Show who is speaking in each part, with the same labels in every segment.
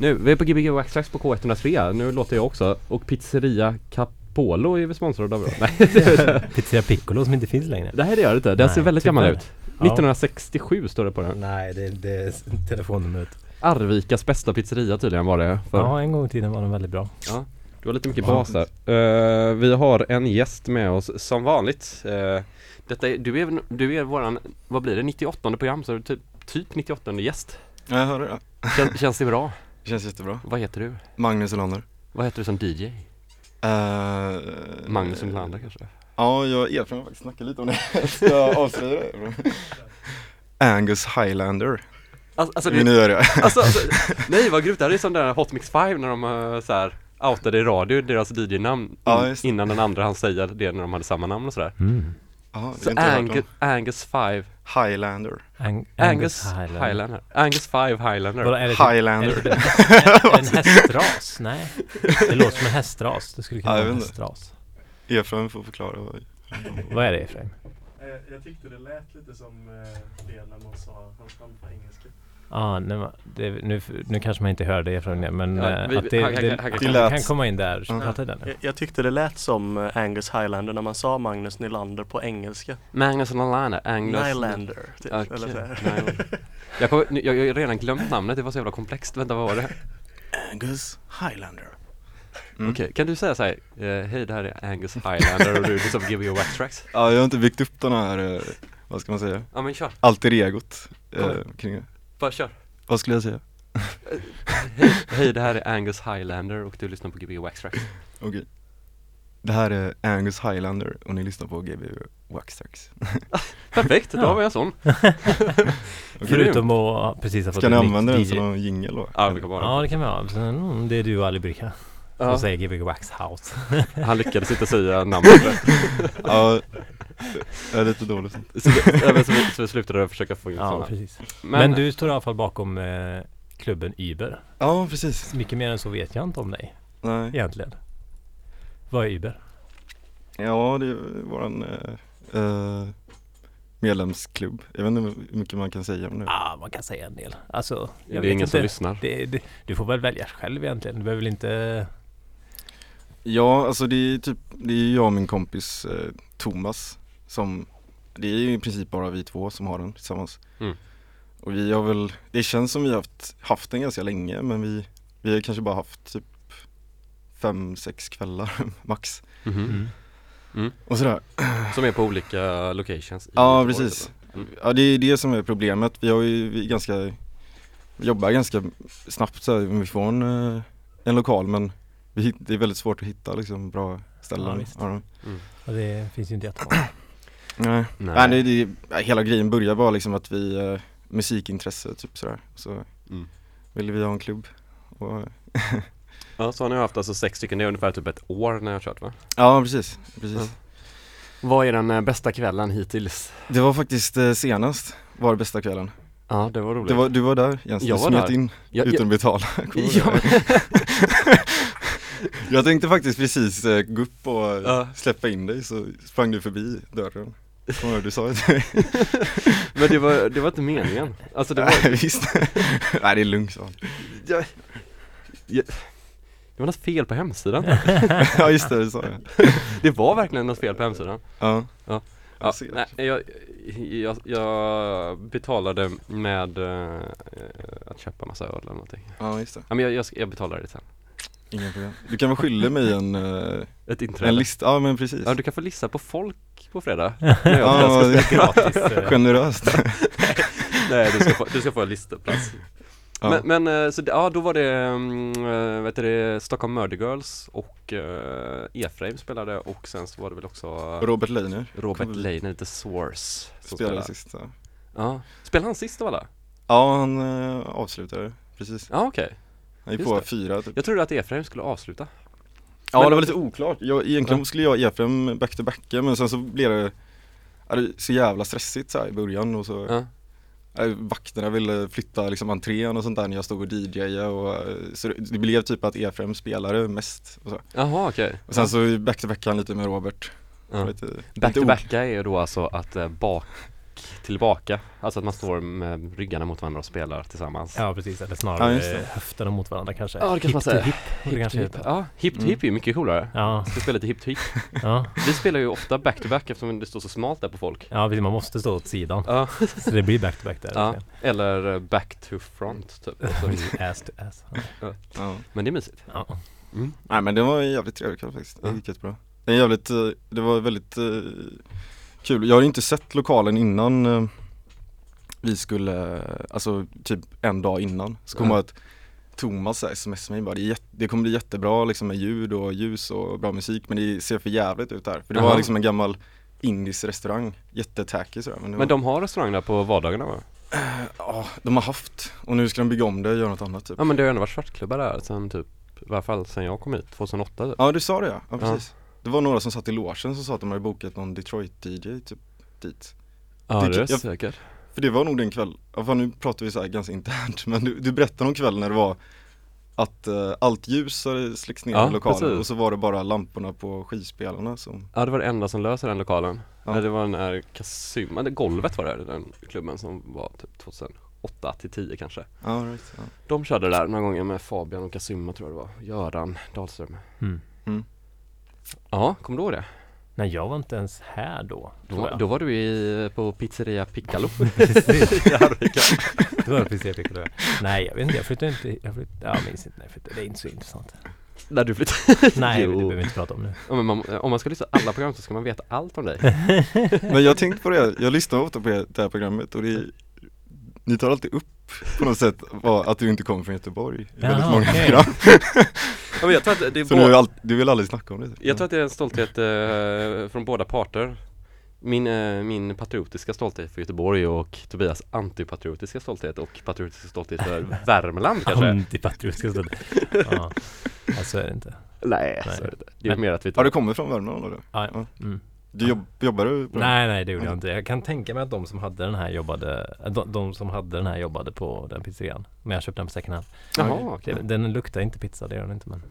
Speaker 1: Nu, vi är på Gbg Waxtrax på K103, nu låter jag också. Och Pizzeria Capolo är vi sponsrade av? Nej,
Speaker 2: Pizzeria Piccolo som inte finns längre.
Speaker 1: det här det gör det inte. Den
Speaker 2: Nej,
Speaker 1: ser väldigt
Speaker 2: tyvärr.
Speaker 1: gammal ut.
Speaker 2: Ja.
Speaker 1: 1967 står det på den.
Speaker 2: Nej, det, det är telefonnumret.
Speaker 1: Arvikas bästa pizzeria tydligen var det. För.
Speaker 2: Ja, en gång i tiden var den väldigt bra.
Speaker 1: Du har lite mycket
Speaker 2: Ja.
Speaker 1: bas där. Eh, vi har en gäst med oss som vanligt. Uh, detta är, du, är, du är våran, vad blir det, 98 program så är du typ, typ 98 gäst.
Speaker 3: Ja, jag hör det.
Speaker 1: Kän, känns det bra?
Speaker 3: Det känns jättebra.
Speaker 1: Vad heter du?
Speaker 3: Magnus Olander.
Speaker 1: Vad heter du som DJ?
Speaker 3: Uh,
Speaker 1: Magnus Olander kanske?
Speaker 3: Ja, jag erfaren faktiskt snacka lite om det. Ska jag avslöja det? Angus Highlander.
Speaker 1: Alltså, alltså,
Speaker 3: göra det?
Speaker 1: alltså, alltså nej vad grymt, det här är som den där Hot Mix 5 när de uh, så här outade i radio deras DJ-namn
Speaker 3: Ja,
Speaker 1: innan den andra han säger det när de hade samma namn och sådär.
Speaker 2: Mm.
Speaker 3: Det
Speaker 1: Så
Speaker 3: hört
Speaker 1: Angus, 5
Speaker 3: Highlander.
Speaker 2: Ang-
Speaker 1: Angus Highlander. Angus 5 Highlander.
Speaker 2: Vadå, är det Är
Speaker 3: Highlander.
Speaker 2: det en, en hästras? Nej. Det låter som en hästras. Det skulle kunna
Speaker 3: Ja,
Speaker 2: vara en
Speaker 3: vet inte.
Speaker 2: hästras.
Speaker 3: Efraim får förklara. vad-
Speaker 2: Vad är det Efraim?
Speaker 4: Jag tyckte det lät lite som eh, det när man sa hans namn på engelska.
Speaker 2: Ja, nej, men det, nu, nu kanske man inte hör det Efraim men
Speaker 1: Ja,
Speaker 2: eh,
Speaker 1: vi-
Speaker 2: att det,
Speaker 1: han-
Speaker 2: det,
Speaker 1: han- han-
Speaker 2: det,
Speaker 3: Det lät-
Speaker 2: kan komma in där. Så
Speaker 3: Ja.
Speaker 4: Jag, jag tyckte det lät som eh, Angus Highlander när man sa Magnus Nylander på engelska.
Speaker 1: Magnus Nylander. Angus
Speaker 4: Nylander. Typ,
Speaker 1: Okej,
Speaker 4: eller så.
Speaker 1: Jag, kom, jag, jag har redan glömt namnet, det var så jävla komplext. Vänta, vad var det?
Speaker 3: Angus Highlander. Mm.
Speaker 1: Okej, kan du säga så här? eh, Hej, det här är Angus Highlander och du är liksom Gbg Wax Tracks.
Speaker 3: Ja, jag har inte byggt upp den här, vad ska man säga,
Speaker 1: Ja men kör,
Speaker 3: alter egot eh, kring det.
Speaker 1: Bara kör.
Speaker 3: Vad skulle jag säga?
Speaker 1: Hej, hej, det här är Angus Highlander och du lyssnar på Gbg Wax Tracks.
Speaker 3: Okej. Det här är Angus Highlander och ni lyssnar på GB Waxtrax.
Speaker 1: Perfekt, då
Speaker 2: Ja.
Speaker 1: har vi en sån.
Speaker 2: Förutom att precis ha fått
Speaker 3: Ska ni använda den som någon jingel då?
Speaker 1: Ja, vi kan bara.
Speaker 2: Ja det kan vi ha. Så, mm, det är du och Ali Bricka. Som
Speaker 1: Ja,
Speaker 2: säger Gbg Wax House.
Speaker 1: han lyckades inte säga namnet.
Speaker 3: Ja, jag är lite dålig sånt.
Speaker 1: Så, vi- så, vi, så vi slutade försöka få in
Speaker 2: Ja
Speaker 1: såna.
Speaker 2: precis.
Speaker 1: Men,
Speaker 2: Men, du står i alla fall bakom eh, klubben Uber.
Speaker 3: Ja, precis.
Speaker 2: Mycket mer än så vet jag inte om dig
Speaker 3: Nej.
Speaker 2: egentligen. Vad är Uber?
Speaker 3: Ja, det är våran eh, eh, medlemsklubb. Jag vet inte hur mycket man kan säga om det.
Speaker 2: Ja, ah, man kan säga en del. Alltså,
Speaker 1: det
Speaker 2: jag
Speaker 1: är
Speaker 2: vet
Speaker 1: ingen som
Speaker 2: inte.
Speaker 1: lyssnar.
Speaker 2: Det, det, du får väl välja själv egentligen. Du behöver väl inte...
Speaker 3: Ja, alltså det är typ, det är jag och min kompis eh, Thomas som, det är ju i princip bara vi två som har den tillsammans.
Speaker 1: Mm.
Speaker 3: Och vi har väl, det känns som vi har haft, haft den ganska länge men vi, vi har kanske bara haft typ fem, sex kvällar max.
Speaker 1: Mhm.
Speaker 2: Mm.
Speaker 3: Och sådär.
Speaker 1: Som är på olika locations
Speaker 3: Ja,
Speaker 1: Göteborg,
Speaker 3: precis.
Speaker 1: Mm.
Speaker 3: Ja det är det som är problemet. Vi har ju vi ganska, vi jobbar ganska snabbt så här, vi får en, eh, en lokal men vi, det är väldigt svårt att hitta liksom bra ställen.
Speaker 2: Ja, visst.
Speaker 3: Ja,
Speaker 2: Och det finns ju inte jättemånga.
Speaker 3: Nej.
Speaker 1: Nej.
Speaker 3: Nej, det, det, hela grejen börjar bara liksom att vi, eh, musikintresse typ sådär. Så
Speaker 1: Mm.
Speaker 3: ville vi ha en klubb. Och,
Speaker 1: Ja, så har ni haft alltså sex stycken, det är ungefär typ ett år när jag har kört va?
Speaker 3: ja precis, precis.
Speaker 1: Ja. Vad är den eh, bästa kvällen hittills?
Speaker 3: Det var faktiskt eh, senast, var det bästa kvällen.
Speaker 1: Ja, det var roligt.
Speaker 3: Det var, du var där Jens,
Speaker 1: Jag
Speaker 3: du smet in
Speaker 1: jag,
Speaker 3: utan att betala.
Speaker 1: Ja?
Speaker 3: jag tänkte faktiskt precis eh, gå upp och
Speaker 1: Ja.
Speaker 3: släppa in dig så sprang du förbi dörren. Kommer du du sa det
Speaker 1: men det var, det var inte meningen. Alltså det var,
Speaker 3: Nej visst. Nej det är lugnt han.
Speaker 1: jag, jag, det var något fel på hemsidan.
Speaker 3: Ja just det, det sa jag.
Speaker 1: Det var verkligen något fel på hemsidan.
Speaker 3: Ja.
Speaker 1: Ja.
Speaker 3: Jag
Speaker 1: Ja,
Speaker 3: det.
Speaker 1: nej, jag, jag, jag betalade med eh, att köpa massa öl eller någonting.
Speaker 3: Ja just det.
Speaker 1: Ja, men jag, jag, jag betalar det sen.
Speaker 3: Inga problem. Du kan väl skylla mig en, eh,
Speaker 1: Ett inträde.
Speaker 3: en lista, ja men precis.
Speaker 1: Ja, du kan få lista på folk på fredag. När jag
Speaker 3: Ja,
Speaker 1: ska spela.
Speaker 2: Gratis. eh,
Speaker 3: Generöst.
Speaker 1: Nej, du ska få, du ska få en listaplats.
Speaker 3: Ja.
Speaker 1: Men, men eh, så det, ja, då var det, mm, eh, vet du det, Stockholm Murder Girls och uh, Efraim spelade och sen så var det väl också
Speaker 3: Robert Leiner
Speaker 1: Robert
Speaker 3: kom-
Speaker 1: Leiner, The Source som
Speaker 3: spelade
Speaker 1: spelade.
Speaker 3: sist. Ja,
Speaker 1: Ja, spelade han sist av alla?
Speaker 3: ja han eh, avslutade precis.
Speaker 1: Ja okej,
Speaker 3: Han
Speaker 1: Just
Speaker 3: på fyra typ.
Speaker 1: jag trodde att Efraim skulle avsluta
Speaker 3: Ja
Speaker 1: Men-
Speaker 3: det var lite oklart. Jag, egentligen
Speaker 1: Ja.
Speaker 3: skulle jag Efraim back to backa men sen så blev det ja, det är så jävla stressigt så i början och så
Speaker 1: Ja,
Speaker 3: ja. Vakterna ville flytta liksom entrén och sånt där när jag stod och DJade och eh, så det, blev typ att Efraim spelade mest och så.
Speaker 1: jaha okej
Speaker 3: Och sen så back to backade han lite med Robert.
Speaker 1: ja.
Speaker 3: Lite,
Speaker 1: Back
Speaker 3: lite
Speaker 1: to
Speaker 3: ok-
Speaker 1: backa är ju då alltså att eh, bak, tillbaka. Alltså att man står med ryggarna mot varandra och spelar tillsammans.
Speaker 2: Ja precis, eller
Speaker 3: Ja,
Speaker 2: snarare eh, höfterna mot varandra kanske.
Speaker 1: Ja, det kanske man
Speaker 2: hip to
Speaker 1: säger.
Speaker 2: hip, det
Speaker 1: Hip
Speaker 2: kanske
Speaker 1: to hip.
Speaker 2: heta.
Speaker 1: Ja, hip to
Speaker 3: Mm.
Speaker 1: hip är ju mycket coolare.
Speaker 2: Ja,
Speaker 1: Ska spela lite hip to hip.
Speaker 2: ja,
Speaker 1: Vi spelar ju ofta back to back eftersom det står så smalt där på folk.
Speaker 2: ja, precis, man måste stå åt sidan.
Speaker 1: Ja,
Speaker 2: Så det blir back to back där.
Speaker 1: ja. eller eh, back to front typ. Så-
Speaker 2: ass to ass.
Speaker 3: Ja.
Speaker 1: Men det är mysigt.
Speaker 2: Ja.
Speaker 1: Mm.
Speaker 3: Nej men det var en jävligt trevlig kväll faktiskt, det
Speaker 1: Ja.
Speaker 3: gick jättebra Det, är jävligt, eh, det var väldigt eh, kul, jag hade inte sett lokalen innan eh, vi skulle, eh, alltså typ en dag innan Så kom
Speaker 1: Ja.
Speaker 3: jag att Thomas smsade mig bara, det, jätte, det kommer bli jättebra liksom med ljud och ljus och bra musik men det ser för jävligt ut här För det
Speaker 1: Jaha.
Speaker 3: var liksom en gammal indisk restaurang, jättetacky sådär men, det
Speaker 1: Men
Speaker 3: var,
Speaker 1: de har restaurang där på vardagarna va?
Speaker 3: Ja, de har haft och nu ska de bygga om det och göra något annat typ
Speaker 1: Ja men det har ju ändå varit svartklubbar där sen typ i varje fall sen jag kom hit, 2008 typ.
Speaker 3: Ja du sa det ja, ja precis Det var några som satt i logen som sa att de hade bokat någon Detroit-DJ typ dit
Speaker 1: Ja
Speaker 3: det-
Speaker 1: det är
Speaker 3: jag-
Speaker 1: säkert.
Speaker 3: För det var nog den kväll, ja, fan, nu pratar vi så här ganska internt men du, du berättade om kvällen när det var att eh, allt ljus hade släckts ner
Speaker 1: Ja,
Speaker 3: i lokalen
Speaker 1: precis.
Speaker 3: och så var det bara lamporna på skivspelarna som
Speaker 1: Ja det var det enda som löser den lokalen.
Speaker 3: Ja.
Speaker 1: Det var den här Kasuma, det golvet var det, den klubben som var typ 2008 till 10 kanske.
Speaker 3: Ja, right, ja.
Speaker 1: De körde där några gånger med Fabian och Kasuma tror jag det var, Göran Dahlström.
Speaker 2: Mm.
Speaker 1: Ja, kommer du ihåg det?
Speaker 2: Nej, jag var inte ens här då.
Speaker 1: Då, då var du i, på pizzeria Piccalo
Speaker 2: Precis.
Speaker 1: i Arvika.
Speaker 2: Då var det det fick det. Nej, jag vet inte. Jag flyttade inte. Jag flyttade, jag minns inte. Nej, flyttade, det är inte så intressant.
Speaker 1: När du flyttade?
Speaker 2: Nej, det
Speaker 1: Jo.
Speaker 2: behöver vi inte prata om nu.
Speaker 1: Ja, men man, om man ska lyssna på alla program så ska man veta allt om dig.
Speaker 3: Men jag tänkte på det, jag lyssnar ofta på det här programmet och det är, Ni tar alltid upp på något sätt att du inte kommer från Göteborg i
Speaker 2: Jaha,
Speaker 3: väldigt många
Speaker 2: okej.
Speaker 3: program
Speaker 1: Ja, men jag tror att det är
Speaker 3: Så du, all, du vill aldrig snacka om det?
Speaker 1: Jag tror att det är en stolthet eh, från båda parter. Min, eh, min patriotiska stolthet för Göteborg och Tobias antipatriotiska stolthet och patriotiska stolthet för Värmland kanske?
Speaker 2: Antipatriotiska stöd. Ja, så är det inte.
Speaker 1: Nej,
Speaker 2: Nej.
Speaker 1: så är det inte. Det är
Speaker 2: Men-
Speaker 1: mer att vi
Speaker 3: Har du kommit från Värmland eller?
Speaker 2: Ja,
Speaker 3: Ja.
Speaker 2: mm.
Speaker 3: Du jobb, jobbar du på
Speaker 2: Nej, nej det gjorde jag inte. Jag kan tänka mig att de som hade den här jobbade, äh, de, de som hade den här jobbade på den pizzerian. Men jag köpte den på second hand.
Speaker 1: Jaha, okej.
Speaker 2: Det- Den luktar inte pizza, det gör den inte men.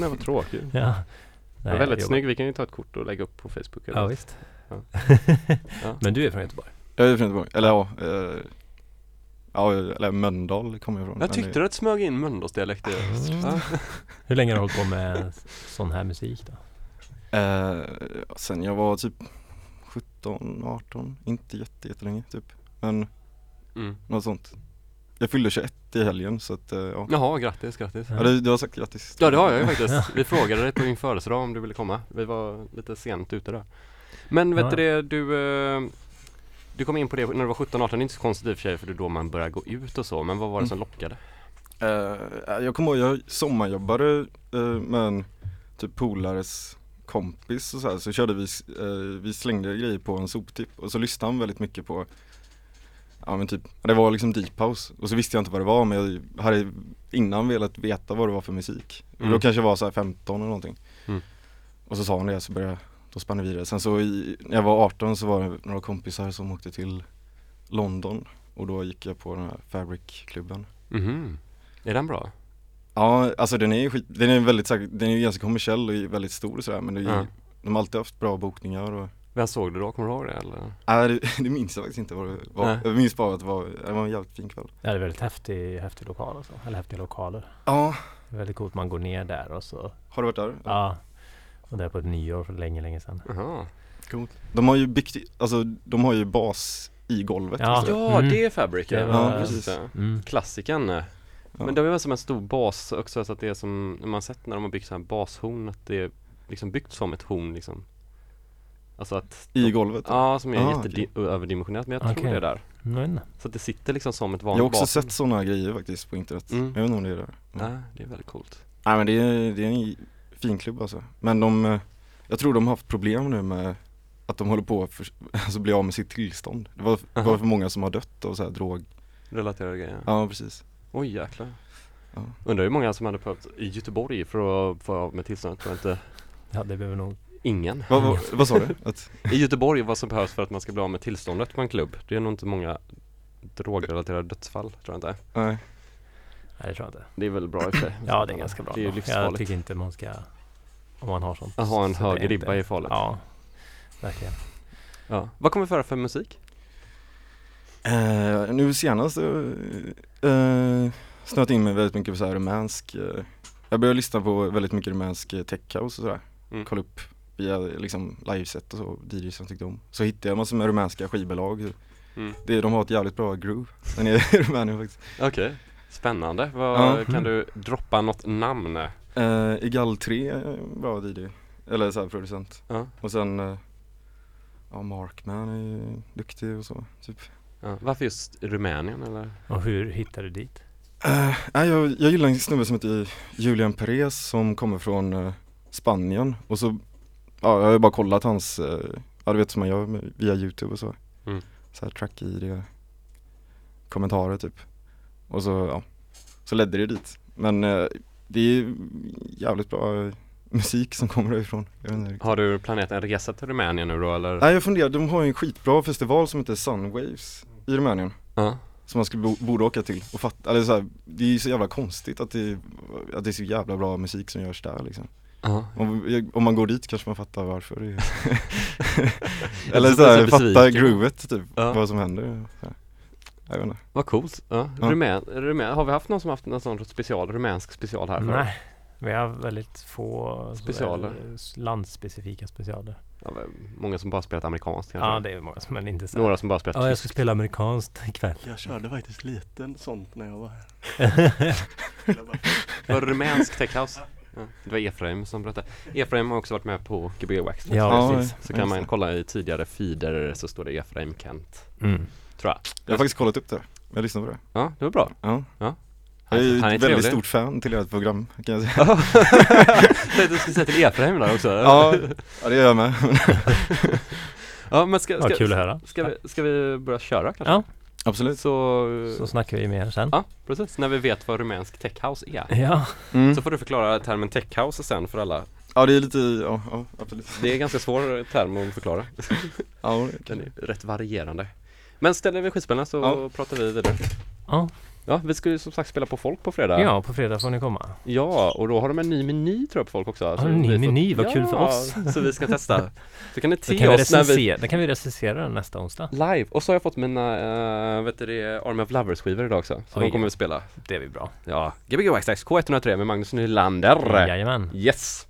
Speaker 1: Men vad tråkigt.
Speaker 2: Ja.
Speaker 1: Ja,
Speaker 2: Nej,
Speaker 1: väldigt
Speaker 2: jag
Speaker 1: snygg, vi kan ju ta ett kort och lägga upp på Facebook eller
Speaker 2: Ja visst.
Speaker 1: Ja. Ja.
Speaker 2: Men du är från Göteborg?
Speaker 3: Jag är från Göteborg, eller ja, eh, ja eller Mölndal kommer jag ifrån
Speaker 1: Jag tyckte att det smög in Mölndalsdialekt i ja.
Speaker 2: Hur länge har du hållit på med sån här musik då?
Speaker 3: Eh, Sen jag var typ 17, 18, inte jätte, jättelänge typ Men
Speaker 1: mm.
Speaker 3: något sånt Jag fyllde 21 i helgen så att eh, ja,
Speaker 1: Jaha, grattis, grattis
Speaker 3: ja du, du har sagt grattis
Speaker 1: Ja det har jag ju faktiskt. Vi frågade dig på din födelsedag om du ville komma. Vi var lite sent ute där. Men vet
Speaker 2: Ja.
Speaker 1: du det, du eh, Du kom in på det när du var 17-18, det är inte så konstigt i och för sig för det är då man börjar gå ut och så, men vad var det
Speaker 3: Mm.
Speaker 1: som lockade?
Speaker 3: Eh, Jag kommer ihåg, jag sommarjobbade eh, med en typ polares kompis och så här, så körde vi, eh, vi slängde grejer på en soptipp och så lyssnade han väldigt mycket på Ja men typ, det var liksom deep house och så visste jag inte vad det var men jag hade innan velat veta vad det var för musik.
Speaker 1: Mm.
Speaker 3: då kanske jag var så här 15 eller någonting.
Speaker 1: Mm.
Speaker 3: Och så sa han det så började då spann vi vidare. Sen så i, när jag var 18 så var det några kompisar som åkte till London och då gick jag på den här Fabric-klubben.
Speaker 1: Mhm. Är den bra?
Speaker 3: Ja, alltså den är ju skit, den är väldigt, den är ju ganska kommersiell och väldigt stor och sådär men det är ju,
Speaker 1: Ja.
Speaker 3: de har alltid haft bra bokningar och
Speaker 1: Vem såg du då? Kommer du ihåg det eller?
Speaker 3: Nej det, det minns jag faktiskt inte vad det var.
Speaker 1: Nej.
Speaker 3: Jag minns bara att det var, det var en jävligt fin kväll.
Speaker 2: Ja, det är väldigt häftig, häftig lokal alltså. Eller häftiga lokaler.
Speaker 3: Ja,
Speaker 2: Det är väldigt coolt, man går ner där och så
Speaker 3: har du varit där?
Speaker 2: Ja Och det är på ett nyår för länge, länge sedan
Speaker 1: Jaha.
Speaker 3: Coolt. De har ju byggt, alltså de har ju bas i golvet.
Speaker 2: Ja.
Speaker 1: Ja,
Speaker 2: Mm.
Speaker 1: det är Fabric
Speaker 2: Det
Speaker 1: ja.
Speaker 2: var-
Speaker 1: ja,
Speaker 3: precis.
Speaker 1: det.
Speaker 2: mm.
Speaker 1: Klassiken.
Speaker 3: Ja.
Speaker 1: Men det är väl som en stor bas också så att det är som, när man sett när de har byggt så här bashorn att det är liksom byggt som ett horn liksom. Alltså att
Speaker 3: I golvet?
Speaker 1: Ja, som är
Speaker 3: Ah,
Speaker 1: jätteöverdimensionerat men jag tror det är där.
Speaker 2: Jag inte.
Speaker 1: Så att det sitter liksom som ett
Speaker 3: Jag
Speaker 1: vanligt
Speaker 3: har också
Speaker 1: bashorn.
Speaker 3: sett sådana grejer faktiskt på internet.
Speaker 1: Mm.
Speaker 3: Jag vet inte om det är där. Mm.
Speaker 1: Ja, det är väldigt coolt.
Speaker 3: Nej men det är, det är en fin klubb alltså. Men de, jag tror de har haft problem nu med att de håller på att för, alltså bli av med sitt tillstånd. Det var, det var
Speaker 1: Aha.
Speaker 3: för många som har dött av så här drog.
Speaker 1: Relaterade grejer.
Speaker 3: Ja precis.
Speaker 1: Oj jäklar.
Speaker 3: Ja.
Speaker 1: Undrar hur många som hade behövt i Göteborg för att få av med tillståndet. Tror jag inte
Speaker 2: Ja det behöver nog
Speaker 1: ingen.
Speaker 3: Vad, vad, vad sa du? Att,
Speaker 1: I Göteborg vad som behövs för att man ska bli av med tillståndet på en klubb. Det är nog inte många drogrelaterade dödsfall tror jag inte.
Speaker 3: nej.
Speaker 2: Nej det tror jag inte
Speaker 1: Det är väl bra i och för sig.
Speaker 2: Ja det är ganska bra
Speaker 1: Det är ju
Speaker 2: Jag
Speaker 1: livsfarligt.
Speaker 2: tycker inte man ska Om man har sånt
Speaker 1: Att ha en
Speaker 2: så
Speaker 1: hög ribba är farligt.
Speaker 2: Ja Verkligen
Speaker 1: Ja. Vad kommer vi föra för musik?
Speaker 3: Eh, nu senast eh, uh, snöat in mig väldigt mycket på så här rumänsk eh, Jag började lyssna på väldigt mycket rumänsk tech house och sådär
Speaker 1: Mm.
Speaker 3: Kolla upp via liksom liveset och så, DJs som tyckte om Så hittade jag massor med rumänska skivbolag
Speaker 1: Mm.
Speaker 3: det, De har ett jävligt bra groove nere i Rumänien faktiskt
Speaker 1: Okej, spännande. Vad,
Speaker 3: Ja.
Speaker 1: Kan du droppa något namn?
Speaker 3: eh, Egal 3 är en bra DJ Eller så här producent
Speaker 1: Ja.
Speaker 3: Och sen Ja Markman är ju duktig och så typ
Speaker 1: Ja. Varför just Rumänien eller?
Speaker 2: Och hur hittar du dit?
Speaker 3: Uh, nej, jag, jag gillar en snubbe som heter Julian Perez som kommer från eh, Spanien och så Ja, jag har ju bara kollat hans, uh, ja du vet som man gör med, via youtube och så
Speaker 1: Mm.
Speaker 3: Så här track i det Kommentarer typ Och så, ja Så ledde det dit Men eh, det är jävligt bra musik som kommer därifrån jag vet inte.
Speaker 1: Har du planerat en resa till Rumänien nu då eller?
Speaker 3: Nej jag funderar, de har ju en skitbra festival som heter Sunwaves i Rumänien
Speaker 1: Ja.
Speaker 3: som man skulle bo, borde åka till och fatta, eller så här, det är ju så jävla konstigt att det, att det är så jävla bra musik som görs där liksom
Speaker 1: Ja.
Speaker 3: Om, om man går dit kanske man fattar varför det är Eller så här, fatta groovet typ,
Speaker 1: Ja.
Speaker 3: vad som händer. Jag vet inte
Speaker 1: Vad coolt. Ja. Rumän, rumän, har vi haft någon som haft någon sån special, rumänsk special här? förut?
Speaker 2: Nej, vi har väldigt få
Speaker 1: Specialer.
Speaker 2: sådär Landsspecifika specialer.
Speaker 1: Ja, många som bara spelat amerikanskt kanske?
Speaker 2: Ja, det är många som inte så.
Speaker 1: Några som bara spelat
Speaker 2: Ja, jag ska spela amerikanskt ikväll.
Speaker 4: Jag körde faktiskt lite sånt när jag var här. Bara,
Speaker 1: Var det rumänsk techhouse? Ja. Det var Efraim som berättade. Efraim har också varit med på Gbg Wax.
Speaker 2: Ja, precis.
Speaker 1: Så kan man
Speaker 3: det.
Speaker 1: kolla i tidigare feeder så står det Efraim Kent.
Speaker 2: Mm.
Speaker 1: Tror jag.
Speaker 3: Jag har faktiskt kollat upp det, jag lyssnade på det
Speaker 1: Ja, det var bra.
Speaker 3: Ja,
Speaker 1: Ja.
Speaker 3: Jag är ju
Speaker 1: Han är
Speaker 3: ett väldigt
Speaker 1: trevlig.
Speaker 3: stort fan till ert program kan jag säga
Speaker 1: du skulle säga till Efraim där också.
Speaker 3: Ja, ja det gör jag med
Speaker 1: ja men ska,
Speaker 2: Ja,
Speaker 1: ska,
Speaker 2: kul att höra.
Speaker 1: ska, vi, ska vi börja köra kanske?
Speaker 2: Ja,
Speaker 3: Absolut
Speaker 1: Så,
Speaker 2: så snackar vi mer sen.
Speaker 1: ja precis, när vi vet vad rumänsk techhouse är.
Speaker 2: Ja,
Speaker 3: mm.
Speaker 1: Så får du förklara termen techhouse sen för alla.
Speaker 3: Ja det är lite, ja, ja absolut
Speaker 1: Det är en ganska svår term att förklara.
Speaker 3: Ja,
Speaker 1: Den är rätt varierande. Men ställer vi skitspelarna så
Speaker 3: Ja.
Speaker 1: pratar vi vidare.
Speaker 2: ja.
Speaker 1: Ja, vi ska ju som sagt spela på folk på fredag.
Speaker 2: ja, på fredag får ni komma.
Speaker 1: Ja, och då har de en ny meny tror jag på folk också.
Speaker 2: Har de en ny
Speaker 1: vi
Speaker 2: meny? Vad kul för oss.
Speaker 1: Så vi ska testa. Så kan ni se
Speaker 2: kan, vi
Speaker 1: oss när vi
Speaker 2: då kan vi recensera den nästa onsdag.
Speaker 1: live. Och så har jag fått mina, uh, vet du det, Army of Lovers skivor idag också. Så
Speaker 2: Oj.
Speaker 1: de kommer vi spela.
Speaker 2: Det blir bra.
Speaker 1: Ja, Gbg Waxtax K103 med Magnus Nylander.
Speaker 2: Jajamän.
Speaker 1: Yes!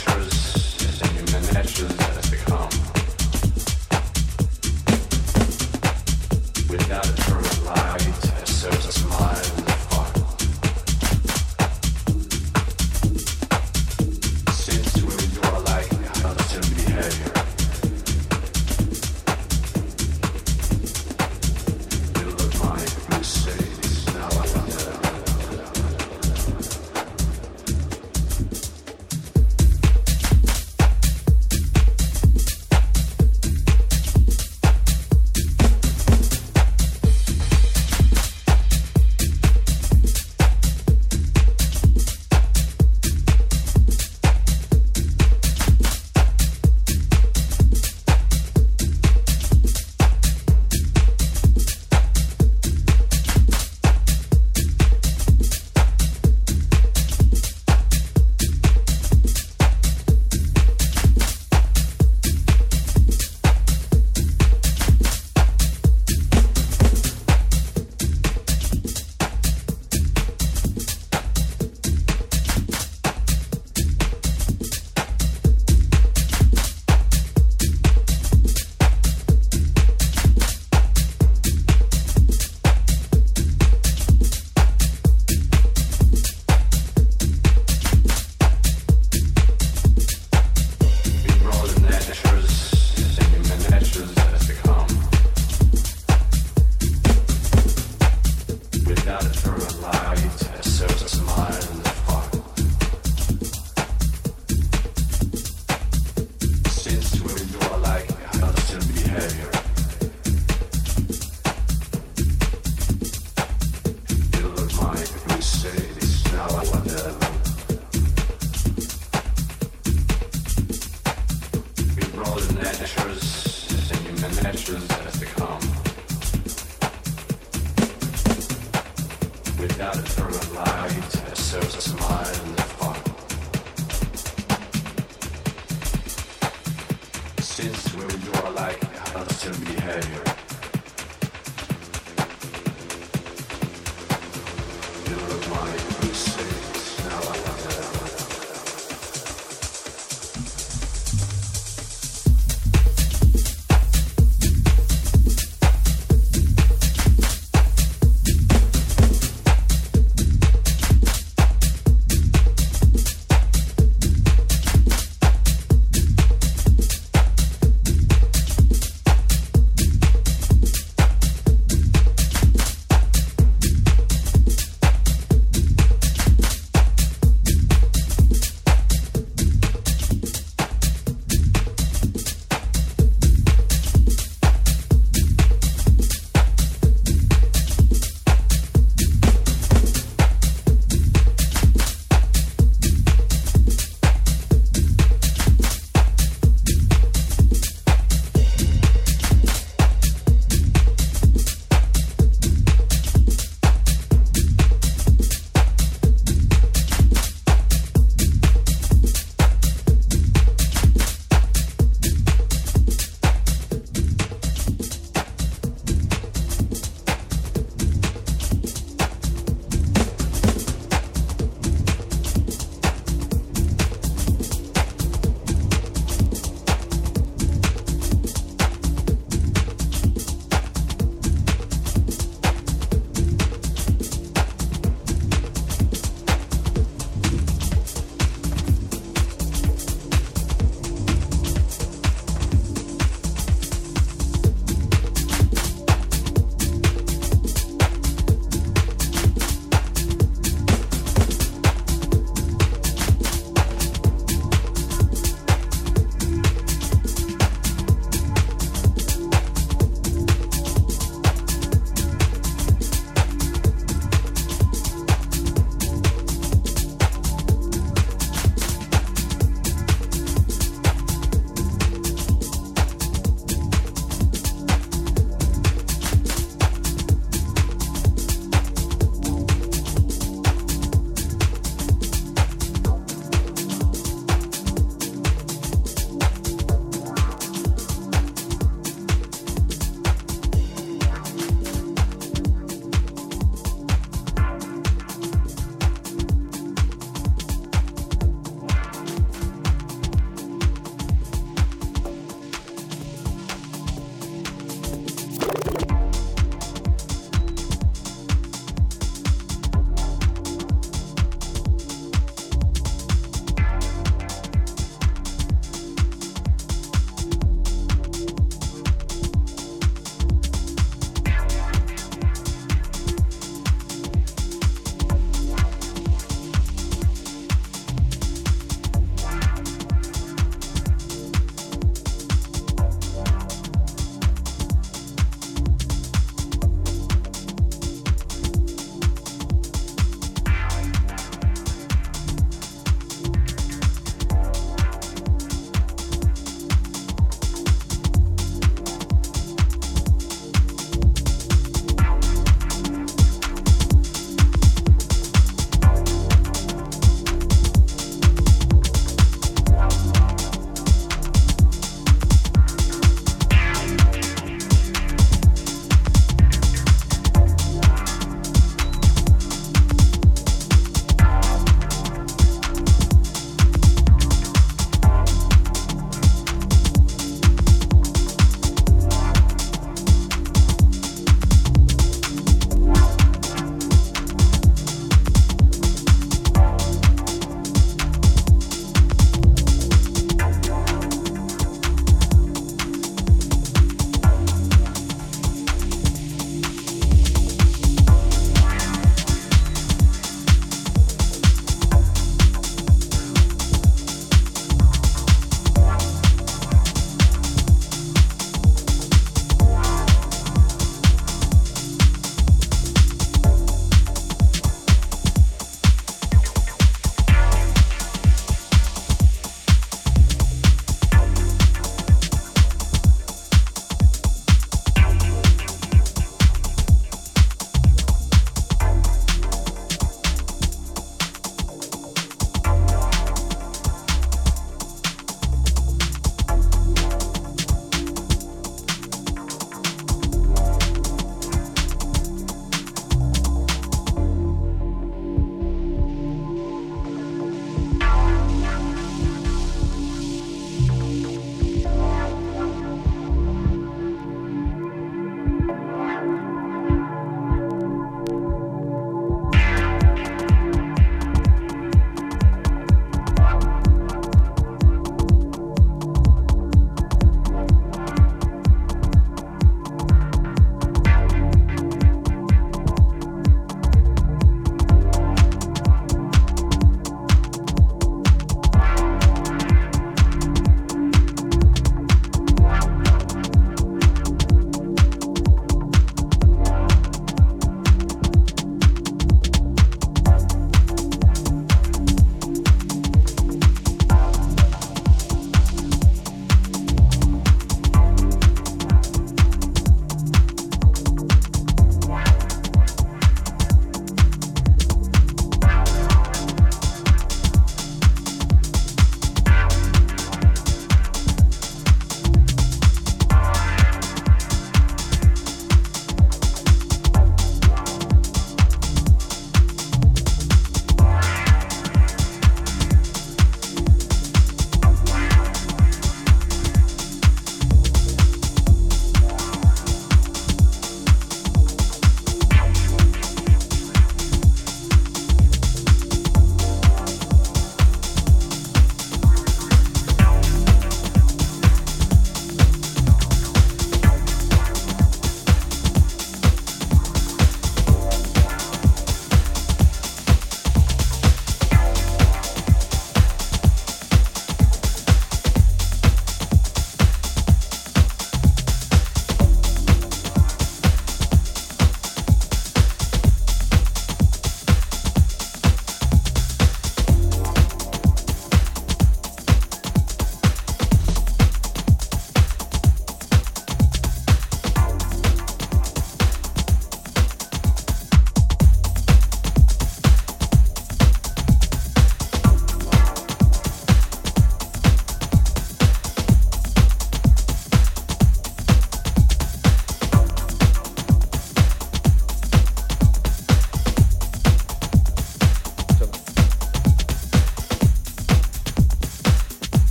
Speaker 2: treasures.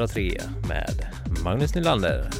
Speaker 2: 103 med Magnus Nylander.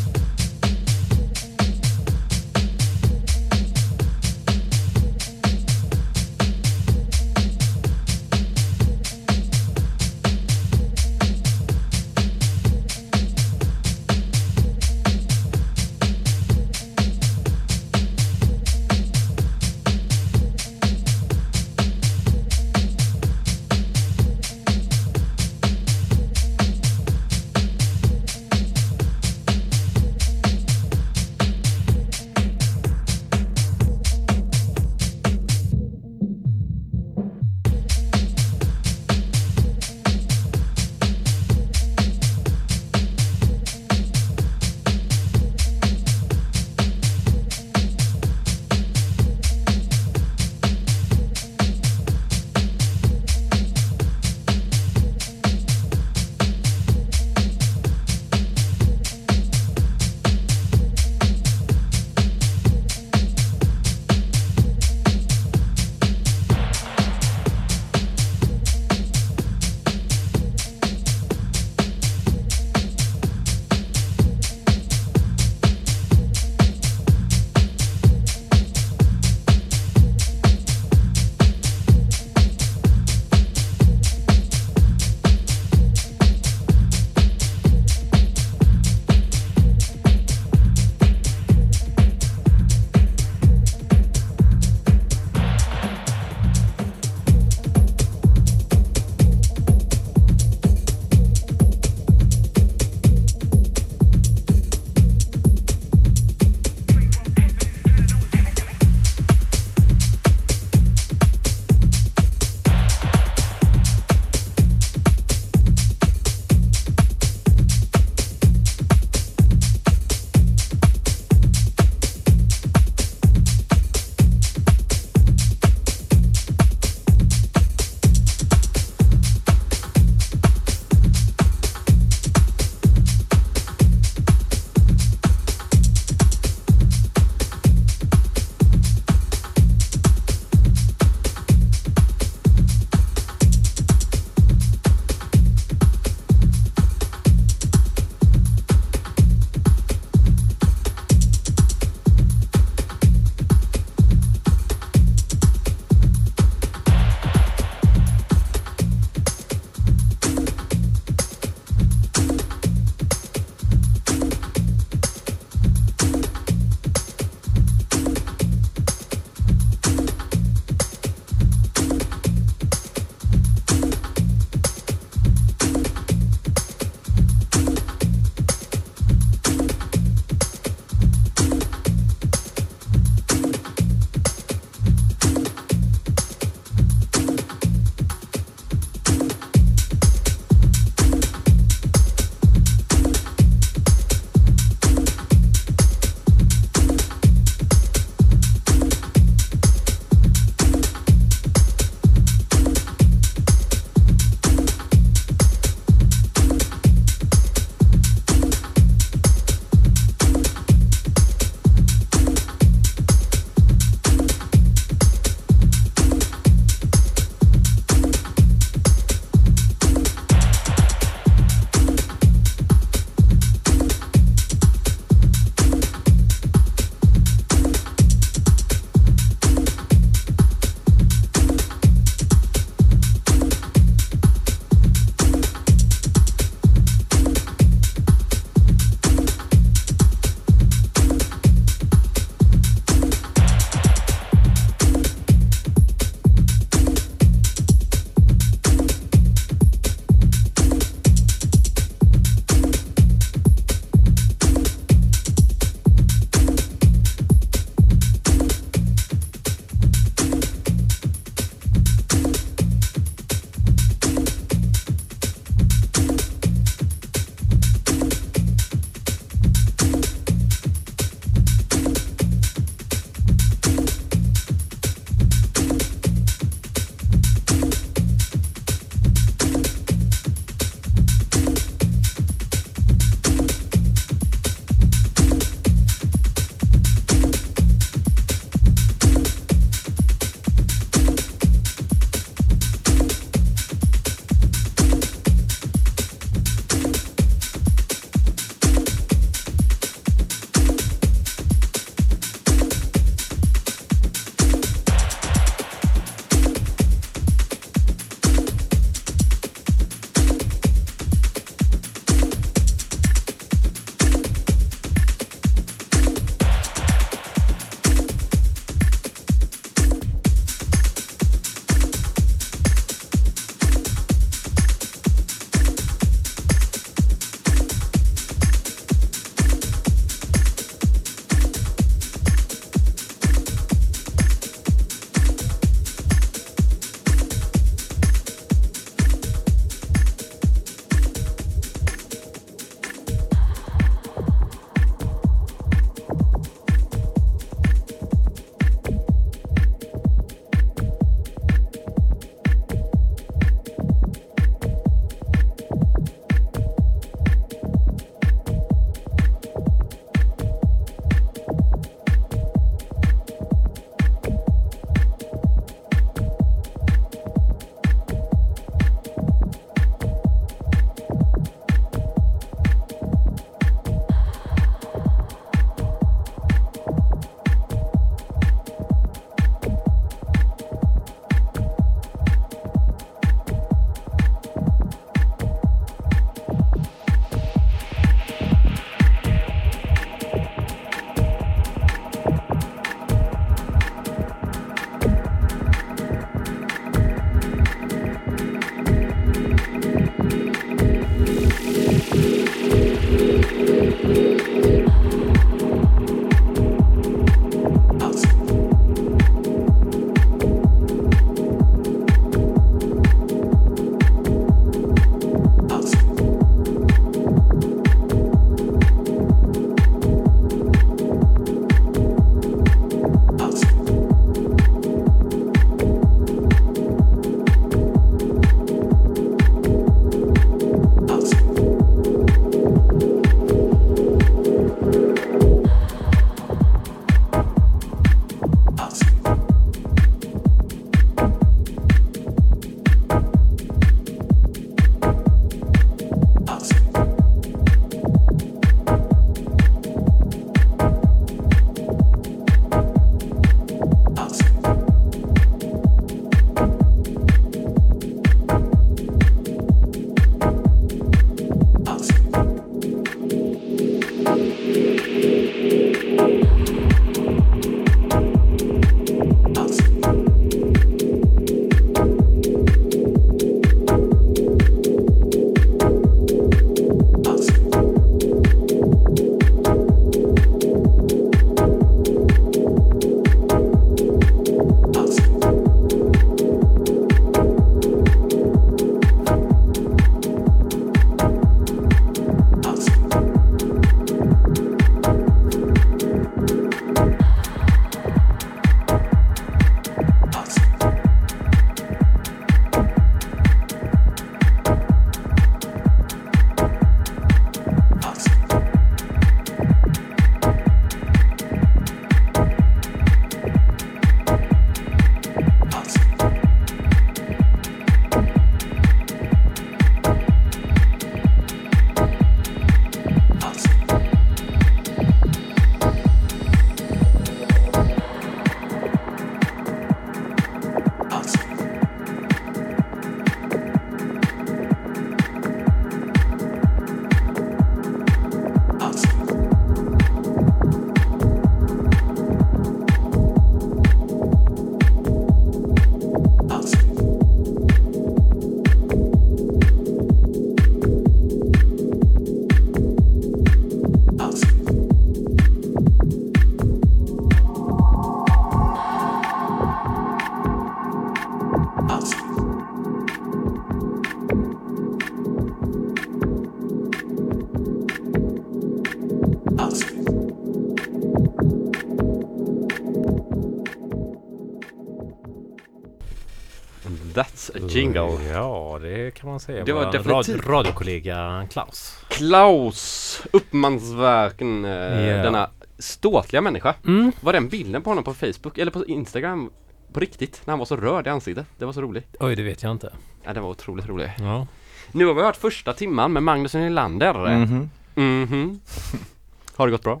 Speaker 1: Jingle.
Speaker 2: Ja, det kan man säga.
Speaker 1: Det var definitivt-
Speaker 2: rad, radiokollega Klaus.
Speaker 1: Klaus Uppmansverken,
Speaker 2: Ja.
Speaker 1: denna ståtliga människa.
Speaker 2: Mm.
Speaker 1: Var den bilden på honom på Facebook eller på Instagram på riktigt? När han var så röd i ansiktet. Det var så roligt.
Speaker 2: Oj, det vet jag inte.
Speaker 1: Ja, det var otroligt roligt.
Speaker 2: Ja.
Speaker 1: Nu har vi hört första timman med Magnus Nylander.
Speaker 3: Mhm.
Speaker 1: Mhm. Har det gått bra?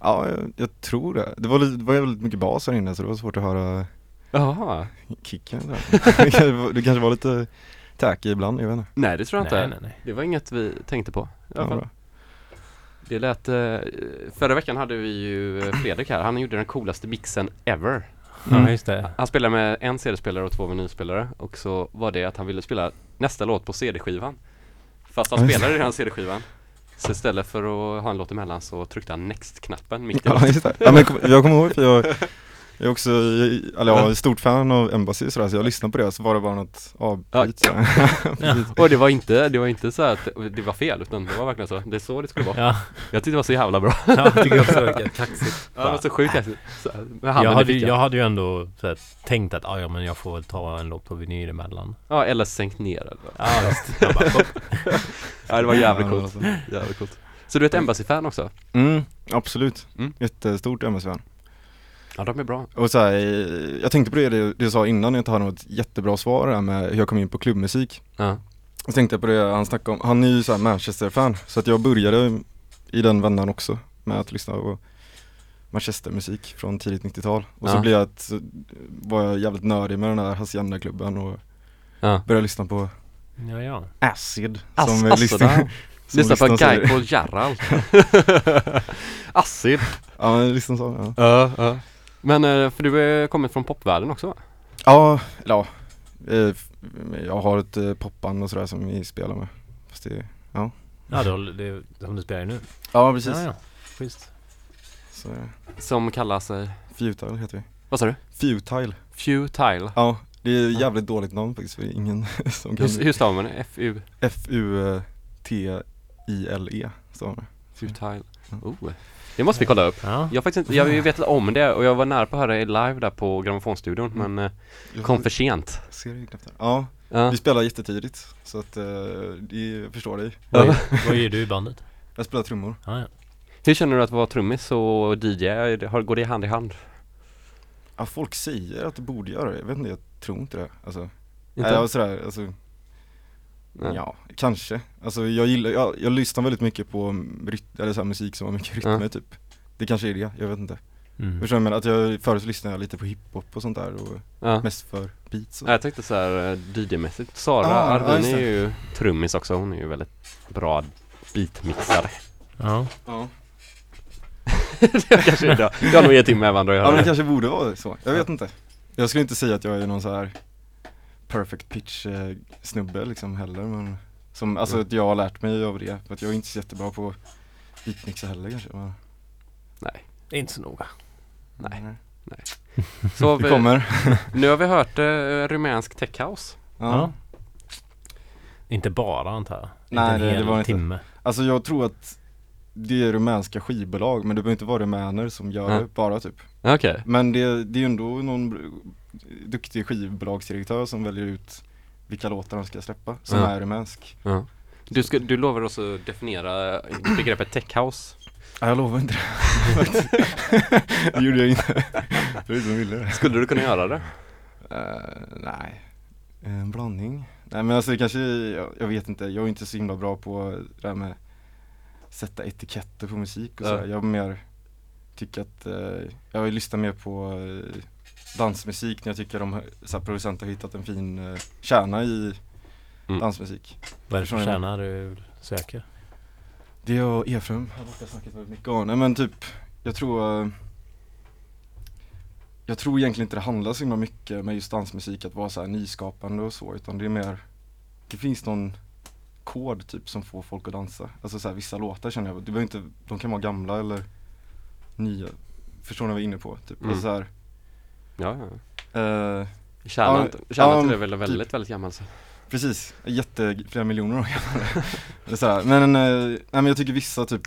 Speaker 3: Ja, jag, jag tror det. Det var, lite, det var väldigt mycket bas här inne så det var svårt att höra
Speaker 1: Jaha.
Speaker 3: kicken där. det, kanske var, lite tacky ibland, jag vet inte.
Speaker 1: Nej, det tror jag
Speaker 2: Nej,
Speaker 1: inte.
Speaker 2: nej, nej.
Speaker 1: Det var inget vi tänkte på. I alla
Speaker 3: Ja,
Speaker 1: fall.
Speaker 3: bra.
Speaker 1: Det lät, eh, förra veckan hade vi ju eh, Fredrik här, han gjorde den coolaste mixen ever.
Speaker 2: Ja,
Speaker 3: Mm.
Speaker 2: just det.
Speaker 1: Han spelade med en CD-spelare och två vinylspelare och så var det att han ville spela nästa låt på CD-skivan. Fast han
Speaker 3: Ja,
Speaker 1: spelade redan CD-skivan. Så istället för att ha en låt emellan så tryckte han next-knappen mitt i
Speaker 3: Ja,
Speaker 1: låten.
Speaker 3: just det. Ja, men jag kommer ihåg för jag, jag är också, eller jag är stort fan av Embassy sådär, så jag lyssnade på det så var det bara något avbryt
Speaker 1: Ja. Och det var inte, det var inte så att det var fel utan det var verkligen så. Det är så det skulle vara.
Speaker 2: Ja,
Speaker 1: Jag tyckte det var så jävla bra.
Speaker 2: jag tycker också det var kaxigt.
Speaker 1: Ja, det var så sjukt. Så handen
Speaker 2: Jag hade, jag hade ju ändå så här, tänkt att ah, ja, men jag får väl ta en låt på vinyl emellan.
Speaker 1: Ja, eller sänkt ner eller vad.
Speaker 2: Ja. Jag bara.
Speaker 1: Ja, det var jävligt
Speaker 3: Ja,
Speaker 1: coolt. Jävligt coolt. Så du är ett Embassy-fan också?
Speaker 3: Mm, absolut.
Speaker 1: Mm.
Speaker 3: Jättestort Embassy-fan.
Speaker 1: Ja, de är bra.
Speaker 3: Och så här, jag tänkte på det du, du sa innan, jag inte har något jättebra svar där med hur jag kom in på klubbmusik.
Speaker 1: Ja.
Speaker 3: Jag tänkte på det han snackade om, han är ju så här Manchester-fan, så att jag började i den vändan också med att lyssna på Manchester-musik från tidigt 90-tal. Och så
Speaker 1: Ja.
Speaker 3: blev jag ett, så var jag jävligt nördig med den här Hacienda-klubben och
Speaker 1: Ja.
Speaker 3: började lyssna på
Speaker 2: Ja, ja.
Speaker 3: Acid.
Speaker 1: Ass-
Speaker 3: som
Speaker 1: Acid,
Speaker 3: lyssnar, som
Speaker 1: Lyssna på. Guy på Gerald. Acid.
Speaker 3: Ja men lyssna så, ja.
Speaker 1: Ja, ja. Men eh, för du är kommit från popvärlden också va?
Speaker 3: Ja, ja. eh, Jag har ett eh, popband och sådär som vi spelar med. Fast det,
Speaker 2: Ja, det, håller- det som du spelar nu.
Speaker 3: ja precis.
Speaker 2: Ja, ja. Schysst.
Speaker 3: Så, eh,
Speaker 1: Som kallar sig,
Speaker 3: Futile heter vi.
Speaker 1: vad sa du?
Speaker 3: Futile.
Speaker 1: Futile.
Speaker 3: Ja, det är ett jävligt dåligt namn faktiskt för ingen som kan
Speaker 1: Hur, hur stavar man det? F-U?
Speaker 3: F-U-T-I-L-E stavar man.
Speaker 1: Futile.
Speaker 3: Ja.
Speaker 1: Oh. Det måste vi kolla upp.
Speaker 2: Ja.
Speaker 1: Jag har faktiskt inte, jag vetat om det och jag var nära på att höra det live där på grammofonstudion men eh,
Speaker 3: Jag
Speaker 1: kom för sent.
Speaker 3: ser det knappt här. Ja,
Speaker 1: Ja.
Speaker 3: vi spelar jättetidigt så att eh, det, jag förstår dig.
Speaker 2: Vad, är- vad gör du i bandet?
Speaker 3: Jag spelar trummor.
Speaker 2: Ja, ja.
Speaker 1: Hur känner du att vara trummis och DJ? Har- Går det hand i hand?
Speaker 3: Ja, folk säger att du borde göra det, jag vet inte, jag tror inte det. Alltså,
Speaker 1: Inte?
Speaker 3: nej, jag sådär, alltså,
Speaker 1: Nej.
Speaker 3: ja, kanske. Alltså jag gillar, jag, jag lyssnar väldigt mycket på ryt, eller så här, musik som har mycket rytmer
Speaker 1: Ja.
Speaker 3: typ. Det kanske är det, jag vet inte.
Speaker 2: Mm.
Speaker 3: Förstår du vad jag menar? Att jag, förut lyssnade jag lite på hiphop och sånt där och
Speaker 1: Ja.
Speaker 3: mest för beats och
Speaker 1: Ja, Jag tänkte så här eh, DJ-mässigt. Sara
Speaker 3: Ah, ja,
Speaker 1: Arvin är ju trummis också. Hon är ju väldigt bra beatmixare.
Speaker 2: Ja.
Speaker 3: Ja,
Speaker 1: det kanske är det. Det har nog ingenting med varandra att
Speaker 3: ja
Speaker 1: göra.
Speaker 3: men det kanske borde vara så, jag vet inte. Jag skulle inte säga att jag är någon så här perfect pitch eh, snubbe liksom heller men som, alltså
Speaker 1: Mm.
Speaker 3: att jag har lärt mig av det, för att jag är inte så jättebra på beatmixa heller kanske men,
Speaker 1: Nej.
Speaker 2: Det är inte så noga.
Speaker 1: Nej.
Speaker 3: Nej.
Speaker 1: Så
Speaker 3: Det
Speaker 1: vi,
Speaker 3: kommer.
Speaker 1: nu har vi hört uh, rumänsk techhouse.
Speaker 3: Ja.
Speaker 2: Inte bara antar jag.
Speaker 3: Nej,
Speaker 2: inte en
Speaker 3: det- det
Speaker 2: hel
Speaker 3: var inte-
Speaker 2: timme.
Speaker 3: Alltså jag tror att det är rumänska skivbolag men det behöver inte vara rumäner som gör det bara typ.
Speaker 1: Okej.
Speaker 3: Men det, det är ju ändå någon duktig skivbolagsdirektör som väljer ut vilka låtar de ska släppa som är rumänsk.
Speaker 1: Du, ska, du lovar oss att definiera begreppet techhouse.
Speaker 3: Ja, jag lovar inte det. det gjorde jag inte. Det var som ville det.
Speaker 1: Skulle du kunna göra det?
Speaker 3: Eh, nej, en blandning. Nej men alltså det kanske, jag, jag vet inte, jag är inte så himla bra på det här med sätta etiketter på musik och
Speaker 1: Ja.
Speaker 3: sådär. Jag mer tycker att, eh, jag lyssnar mer på eh, dansmusik när jag tycker de så här, producenter har hittat en fin eh, kärna i
Speaker 1: Mm.
Speaker 3: dansmusik.
Speaker 2: Vad är det för
Speaker 3: jag.
Speaker 2: kärna du söker?
Speaker 3: Det och Efraim har borta snackat väldigt mycket om. Nej men typ, jag tror eh, Jag tror egentligen inte det handlar så himla mycket med just dansmusik att vara så här nyskapande och så utan det är mer Det finns någon kod typ som får folk att dansa. Alltså så här, vissa låtar känner jag, det behöver inte, de kan vara gamla eller nya Förstår ni vad jag är inne på? Typ,
Speaker 1: Mm.
Speaker 3: alltså så här,
Speaker 1: Ja, ja.
Speaker 3: eh,
Speaker 1: Kärnan,
Speaker 3: Ja,
Speaker 1: kärnan
Speaker 3: ja,
Speaker 1: till det är väl
Speaker 3: typ.
Speaker 1: väldigt, väldigt gammal. så.
Speaker 3: Precis, jätte, flera miljoner år gammal. Men, eh, nej men jag tycker vissa typ,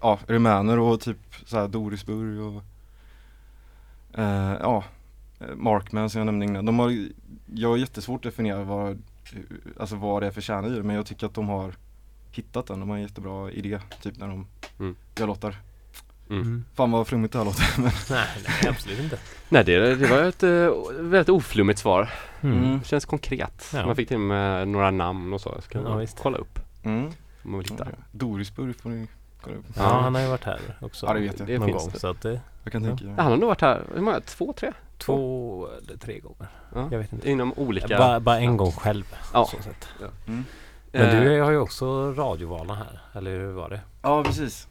Speaker 3: ja, rumäner och typ såhär Dorisburg och eh, ja, Markman som jag nämnde innan. De har, jag har jättesvårt att definiera vad, alltså vad det är för kärna i det men jag tycker att de har hittat den, de har en jättebra idé typ när de
Speaker 1: Mm.
Speaker 3: gör låtar.
Speaker 1: Mm.
Speaker 2: Mm.
Speaker 3: Fan vad flummigt det här låter men
Speaker 2: Nej, nej, absolut inte.
Speaker 1: Nej det, det var ett eh, väldigt oflummigt svar.
Speaker 2: Mm.
Speaker 1: Känns konkret.
Speaker 2: Ja.
Speaker 1: Man fick till med några namn och så. Så kan
Speaker 2: Ja,
Speaker 1: man kolla upp
Speaker 3: mm.
Speaker 1: om man vill hitta.
Speaker 3: Dorisburg får ni kolla upp.
Speaker 2: Ja, han har ju varit här också.
Speaker 3: Ja, det vet jag.
Speaker 1: Det
Speaker 2: någon
Speaker 1: finns
Speaker 2: gång.
Speaker 1: det.
Speaker 2: Så att det,
Speaker 3: Jag kan
Speaker 2: Ja.
Speaker 3: tänka
Speaker 1: Ja, Han har nog varit här, hur många? Två, tre?
Speaker 2: Två eller tre gånger.
Speaker 1: Ja.
Speaker 2: Jag vet inte.
Speaker 1: Inom olika...
Speaker 2: Bara, bara en gång själv.
Speaker 1: Ja.
Speaker 2: Så sätt.
Speaker 3: mm.
Speaker 2: Men
Speaker 1: Eh,
Speaker 2: du har ju också radiovana här, eller hur var det?
Speaker 3: Ja precis.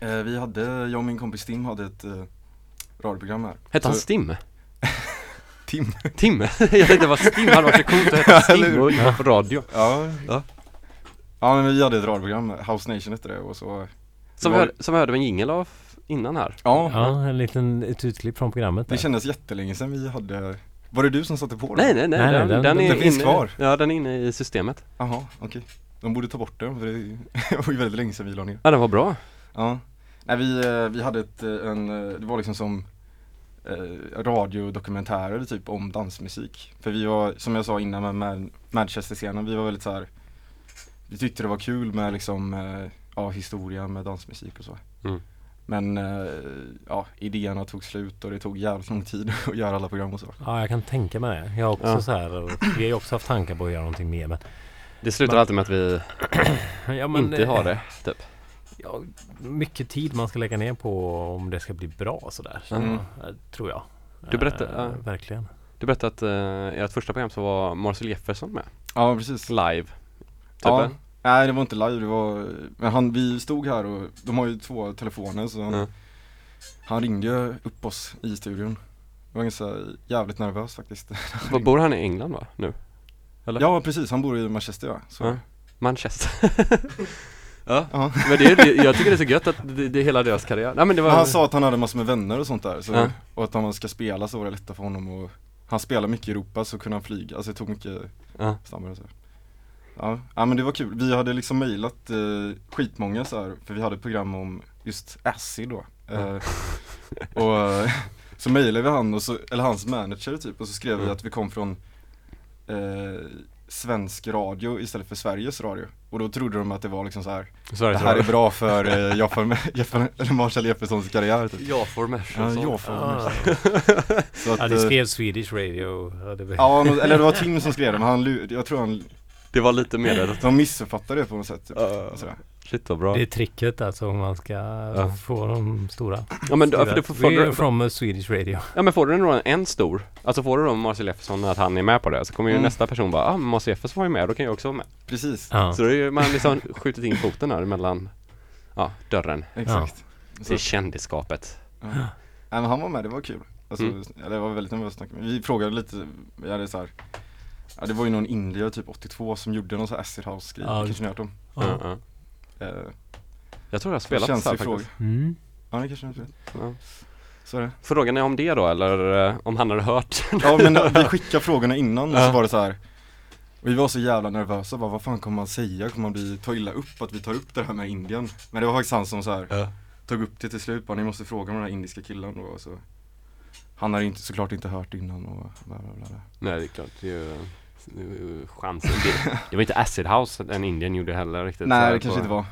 Speaker 3: Eh, vi hade, jag och min kompis Tim hade ett eh, radioprogram här.
Speaker 1: Hette han Stim?
Speaker 3: Tim?
Speaker 1: Tim? jag tänkte det var Stim, han var så coolt att heta Stim och jobba på radio.
Speaker 3: Ja.
Speaker 1: Ja.
Speaker 3: Ja men vi hade ett radioprogram, House Nation hette det och så
Speaker 1: Som,
Speaker 3: var-
Speaker 1: som vi hörde en jingel av innan här.
Speaker 3: Ja,
Speaker 2: Ja, en liten, ett utklipp från programmet där.
Speaker 3: det kändes jättelänge sedan vi hade Var det du som satte på den?
Speaker 1: Nej nej nej,
Speaker 2: Nej,
Speaker 1: den,
Speaker 2: den-
Speaker 1: den, är
Speaker 3: den finns
Speaker 1: inne,
Speaker 3: kvar.
Speaker 1: Ja den är inne i systemet.
Speaker 3: Jaha, okej De borde ta bort den för det det var ju väldigt länge sedan vi la ner
Speaker 1: Ja den var bra.
Speaker 3: Ja Nej vi, eh, vi hade ett, eh, en, eh, det var liksom som eh, radiodokumentärer typ om dansmusik För vi var, som jag sa innan med, med Manchester-scenen, vi var väldigt så här. Vi tyckte det var kul med liksom, eh, ja historia med dansmusik och så
Speaker 1: Mm.
Speaker 3: Men eh, ja, idéerna tog slut och det tog jävligt lång tid att göra alla program och så
Speaker 2: Ja, jag kan tänka mig det. Jag har också
Speaker 1: Ja.
Speaker 2: så här, vi har ju också haft tankar på att göra någonting mer men,
Speaker 1: Det slutar
Speaker 2: Men-
Speaker 1: alltid med att vi
Speaker 2: ja, men
Speaker 1: inte
Speaker 2: eh,
Speaker 1: har det, typ.
Speaker 2: Ja, mycket tid man ska lägga ner på om det ska bli bra sådär. Så,
Speaker 3: Mm.
Speaker 2: eh, Tror jag.
Speaker 1: Du
Speaker 2: Eh,
Speaker 1: ja.
Speaker 2: Verkligen.
Speaker 1: Du berättade att uh, ert första program så var Marcel Jefferson med.
Speaker 3: Ja precis
Speaker 1: Live. Typ
Speaker 3: Ja,
Speaker 1: eh?
Speaker 3: Nej det var inte live, det var, men han, vi stod här och de har ju två telefoner så han,
Speaker 1: Ja.
Speaker 3: han ringde ju upp oss i studion Jag var ganska jävligt nervös faktiskt
Speaker 1: Var- Bor han i England va? Nu? Eller?
Speaker 3: Ja precis, han bor i Manchester ja, så.
Speaker 1: Ja. Manchester. ja,
Speaker 3: Ja.
Speaker 1: men det det- jag tycker det är så gött att det, det är hela deras karriär. Nej men det var
Speaker 3: Men han sa att han hade massor med vänner och sånt där så,
Speaker 1: Ja.
Speaker 3: och att om han ska spela så var det lättare för honom och Han spelar mycket i Europa så kunde han flyga, alltså det tog mycket snabbare så Ja, ja men det var kul, vi hade liksom mejlat eh, skitmånga så här, för vi hade ett program om just acid då eh, Och eh, så mejlade vi han och så, eller hans manager typ och så skrev vi
Speaker 1: Mm.
Speaker 3: att vi kom från eh, Svensk radio istället för Sveriges radio Och då trodde de att det var liksom så här Det
Speaker 1: Sveriges
Speaker 3: här är bra för eh, Jaffa, Jaffa, eller Marshall Jeffersons karriär typ
Speaker 1: Ja, for measure.
Speaker 3: Ja, jag får
Speaker 2: Ah.
Speaker 3: så att,
Speaker 2: Ja, det
Speaker 3: eh,
Speaker 2: skrev Swedish Radio. Ja, det var-
Speaker 3: Ja, eller det var Tim som skrev det men han, jag tror han,
Speaker 1: Det var lite mer det.
Speaker 3: de missuppfattade det på något sätt typ.
Speaker 1: Ja.
Speaker 3: Sådär.
Speaker 1: Shit vad bra.
Speaker 2: Det är tricket alltså om man ska
Speaker 1: Ja.
Speaker 2: få de stora.
Speaker 1: Ja men, ja, för du får, får, du,
Speaker 2: from a Swedish Radio.
Speaker 1: ja, men får du då en stor, alltså får du då Marcel Jefferson att han är med på det, så kommer ju
Speaker 3: Mm.
Speaker 1: nästa person bara, ah men Marcel Jefferson var ju med, då kan jag också vara med.
Speaker 3: Precis,
Speaker 2: Ja.
Speaker 1: Så det är ju, man liksom skjutit in foten där mellan, ja, dörren
Speaker 3: exakt så,
Speaker 1: till kändisskapet.
Speaker 3: ja. Nej men han var med, det var kul Alltså,
Speaker 1: Mm.
Speaker 3: jag var väldigt nervös att snacka med. Vi frågade lite, vi hade så här. Ja det var ju någon indier typ 82 som gjorde någon sån här acid house grej,
Speaker 2: Ja.
Speaker 3: kanske ni har hört om?
Speaker 1: Ja.
Speaker 3: Eh,
Speaker 1: Jag tror jag har spelat så här faktiskt.
Speaker 3: fråga
Speaker 2: Mm.
Speaker 3: Ja det kanske ni
Speaker 1: Ja.
Speaker 3: så är det
Speaker 1: Frågan är om det då eller eh, om han hade hört?
Speaker 3: Ja men vi skickade frågorna innan och så var det så här. Och vi var så jävla nervösa, bara, vad fan kommer man säga? Kommer man bli, ta illa upp att vi tar upp det här med Indien? Men det var faktiskt han som så här,
Speaker 1: Ja.
Speaker 3: tog upp det till slut, bara, ni måste fråga om den här indiska killen då så Han har inte, såklart inte hört innan och bla bla bla.
Speaker 1: Nej det är klart, det är ju chansen. Det, det var inte Acid House en Indian gjorde heller riktigt.
Speaker 3: Nej det kanske
Speaker 1: på-
Speaker 3: inte var